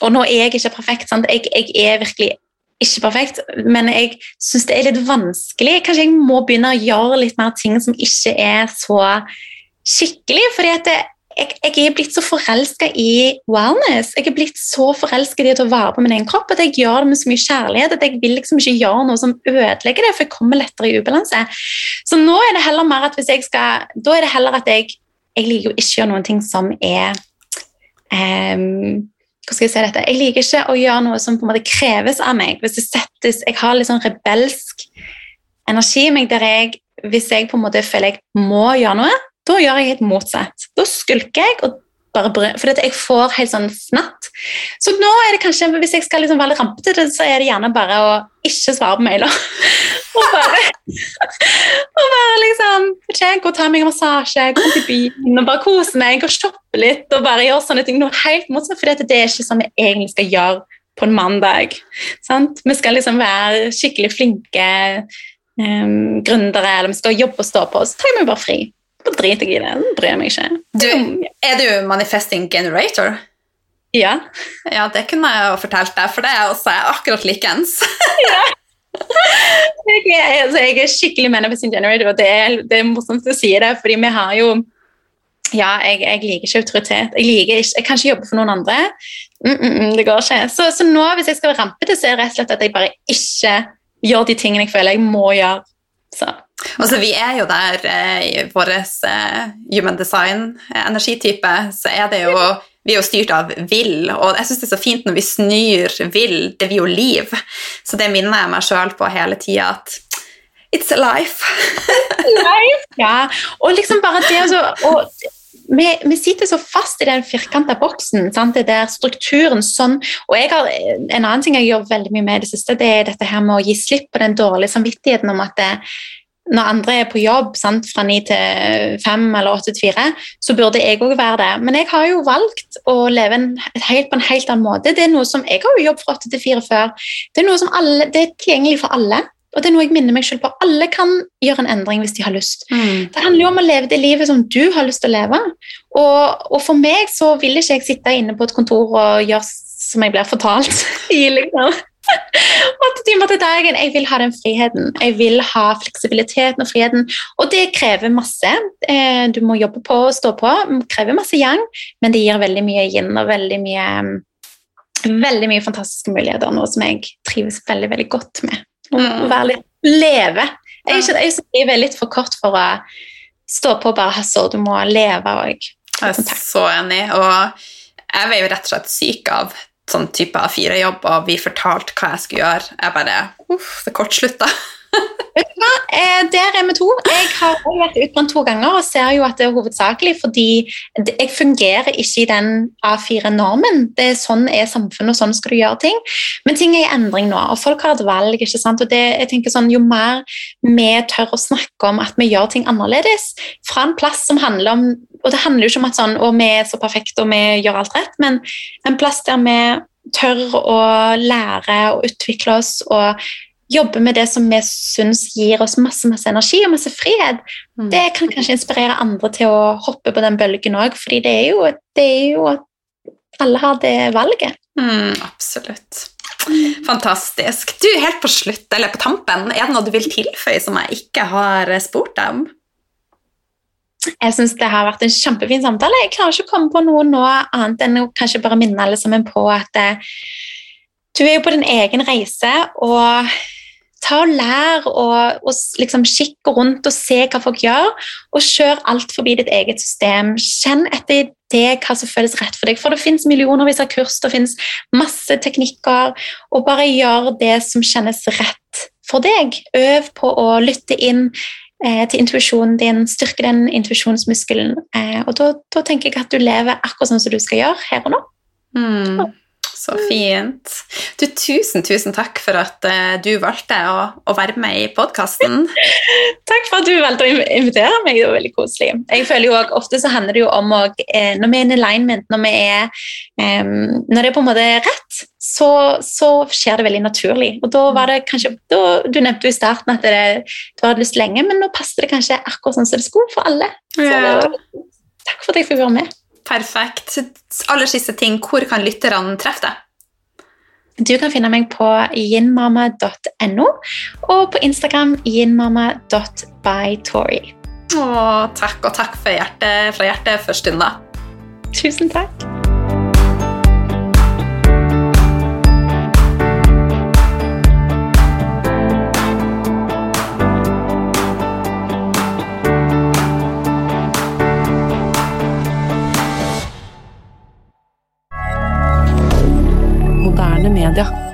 S3: Og nå er jeg ikke perfekt, sant? Jeg, jeg er virkelig ikke perfekt, men jeg syns det er litt vanskelig. Kanskje jeg må begynne å gjøre litt mer ting som ikke er så skikkelig. fordi at det, jeg, jeg, er blitt så forelska i wellness. Jeg er blitt så forelska i å ta vare på min egen kropp at jeg gjør det med så mye kjærlighet at jeg vil liksom ikke gjøre noe som ødelegger det, for jeg kommer lettere i ubalanse. Så nå er det heller mer at hvis jeg skal Da er det heller at jeg Jeg liker jo ikke å gjøre noen ting som er um, Hvordan skal Jeg si dette? Jeg liker ikke å gjøre noe som på en måte kreves av meg. Hvis det settes, Jeg har litt sånn rebelsk energi i meg der jeg, hvis jeg på en måte føler jeg må gjøre noe, da gjør jeg helt motsatt. Da skulker jeg og bare brød, fordi jeg får helt sånn fnatt. Så nå er det kanskje, hvis jeg skal liksom være litt rampete, så er det gjerne bare å ikke svare på mailer. og bare, og bare liksom ikke, Gå og ta meg en massasje, gå til byen og bare kose meg og shoppe litt. og bare gjøre sånne ting. Noe helt motsatt, for det er ikke sånn jeg egentlig skal gjøre på en mandag. Sant? Vi skal liksom være skikkelig flinke um, gründere, eller vi skal jobbe og stå på, så tar vi bare fri. Da driter jeg i det. Bryr jeg meg ikke.
S2: Du, er du manifesting generator?
S3: Ja.
S2: Ja, det kunne jeg jo fortalt deg, for det er også akkurat likens. ja.
S3: Jeg er, altså, jeg er, skikkelig manifesting generator, og det er, det er morsomt å si det, fordi vi har jo ja, jeg, jeg, liker ikke autoritet. Jeg, liker ikke, jeg kan ikke jobbe for noen andre. Mm, mm, mm, det går ikke. Så, så, nå, hvis jeg skal være rampete, så er det rett og slett at jeg bare ikke gjør de tingene jeg føler jeg må gjøre. Så.
S2: Altså, vi er jo der eh, i vår eh, human design-energitype, så er det jo vi er jo styrt av vil, og jeg syns det er så fint når vi snur vil. Det blir jo liv. Så det minner jeg meg sjøl på hele tida at It's a life.
S3: life. Ja, og liksom bare det altså, vi, vi, sitter så fast i den firkanta boksen. Sant? Det der strukturen sånn og har, En annen ting jeg gjør veldig mye med i det siste, det er dette her med å gi slipp på den dårlige samvittigheten om at det, når andre er på jobb sant, fra ni til fem eller åtte til fire, så burde jeg òg være det. Men jeg har jo valgt å leve en, helt, på en helt annen måte. Det er noe som, Jeg har jo jobb fra åtte til fire før. Det er noe som alle, det er tilgjengelig for alle. Og det er noe jeg minner meg selv på. Alle kan gjøre en endring hvis de har lyst. Mm. Det handler jo om å leve det livet som du har lyst til å leve. Og, og, for meg så vil ikke jeg sitte inne på et kontor og gjøre som jeg blir fortalt. i liksom. Åtte timer til dagen. Jeg vil ha den friheten. Jeg vil ha fleksibiliteten og friheten. Og det krever masse. Eh, du må jobbe på og stå på. Det krever masse yang, men det gir veldig mye yin og veldig mye veldig mye fantastiske muligheter, noe som jeg trives veldig veldig godt med. Mm. litt leve. Jeg, jeg, jeg skriver litt for kort for å stå på og bare hustle. Du må leve òg.
S2: Jeg er så enig. Og jeg var jo rett og slett syk av sånn type A4-jobb, og vi fortalte hva jeg skulle gjøre. Jeg bare Uff, det kortslutta.
S3: Vet du hva? Eh, der er vi to. Jeg har vært utbrent to ganger og ser jo at det er hovedsakelig fordi jeg fungerer ikke i den A4-normen. Det er Sånn er samfunnet, og sånn skal du gjøre ting. Men ting er i endring nå, og folk har et valg. ikke sant? Og det, jeg tenker sånn, Jo mer vi tør å snakke om at vi gjør ting annerledes, fra en plass som handler om Og det handler jo ikke om at sånn, og vi er så perfekte og vi gjør alt rett, men en plass der vi tør å lære og utvikle oss og jobbe med det som vi syns gir oss masse masse energi og masse frihet, mm. det kan kanskje inspirere andre til å hoppe på den bølgen òg, fordi det er, jo, det er jo at alle har det valget.
S2: Mm, absolutt. Fantastisk. Du, helt på slutt, eller på tampen, er det noe du vil tilføye som jeg ikke har spurt deg om?
S3: Jeg syns det har vært en kjempefin samtale. Jeg klarer ikke å komme på noe nå annet enn å kanskje bare minne alle sammen på at eh, du er jo på din egen reise, og ta og lær og, og liksom kikke rundt og se hva folk gjør, og kjør alt forbi ditt eget system. Kjenn etter det hva som føles rett for deg, for det fins millionervis av kurs, det fins masse teknikker, og bare gjør det som kjennes rett for deg. Øv på å lytte inn eh, til intuisjonen din, styrke den intuisjonsmuskelen, eh, og da, tenker jeg at du lever akkurat sånn som du skal gjøre her og nå.
S2: Mm. Så fint. Du, tusen, tusen takk for at uh, du valgte å, å, være med i podkasten.
S3: takk for at du valgte å invitere meg. Det var veldig koselig. Jeg føler jo også, Ofte så handler det jo om å eh, Når vi er in alignment, når, vi er, um, når det er på en måte rett, så, så, skjer det veldig naturlig. Og da var det kanskje da, Du nevnte jo i starten at det, du hadde lyst lenge, men nå passet det kanskje akkurat sånn som det skulle for alle. Så ja. takk for at jeg fikk være med.
S2: Perfekt. Aller siste ting, hvor kan lytterne treffe deg?
S3: Du kan finne meg på yinmama.no og på Instagram yinmama.bytori.
S2: Å, takk, og takk hjertet, fra hjertet for stunda.
S3: Tusen takk.
S4: Media.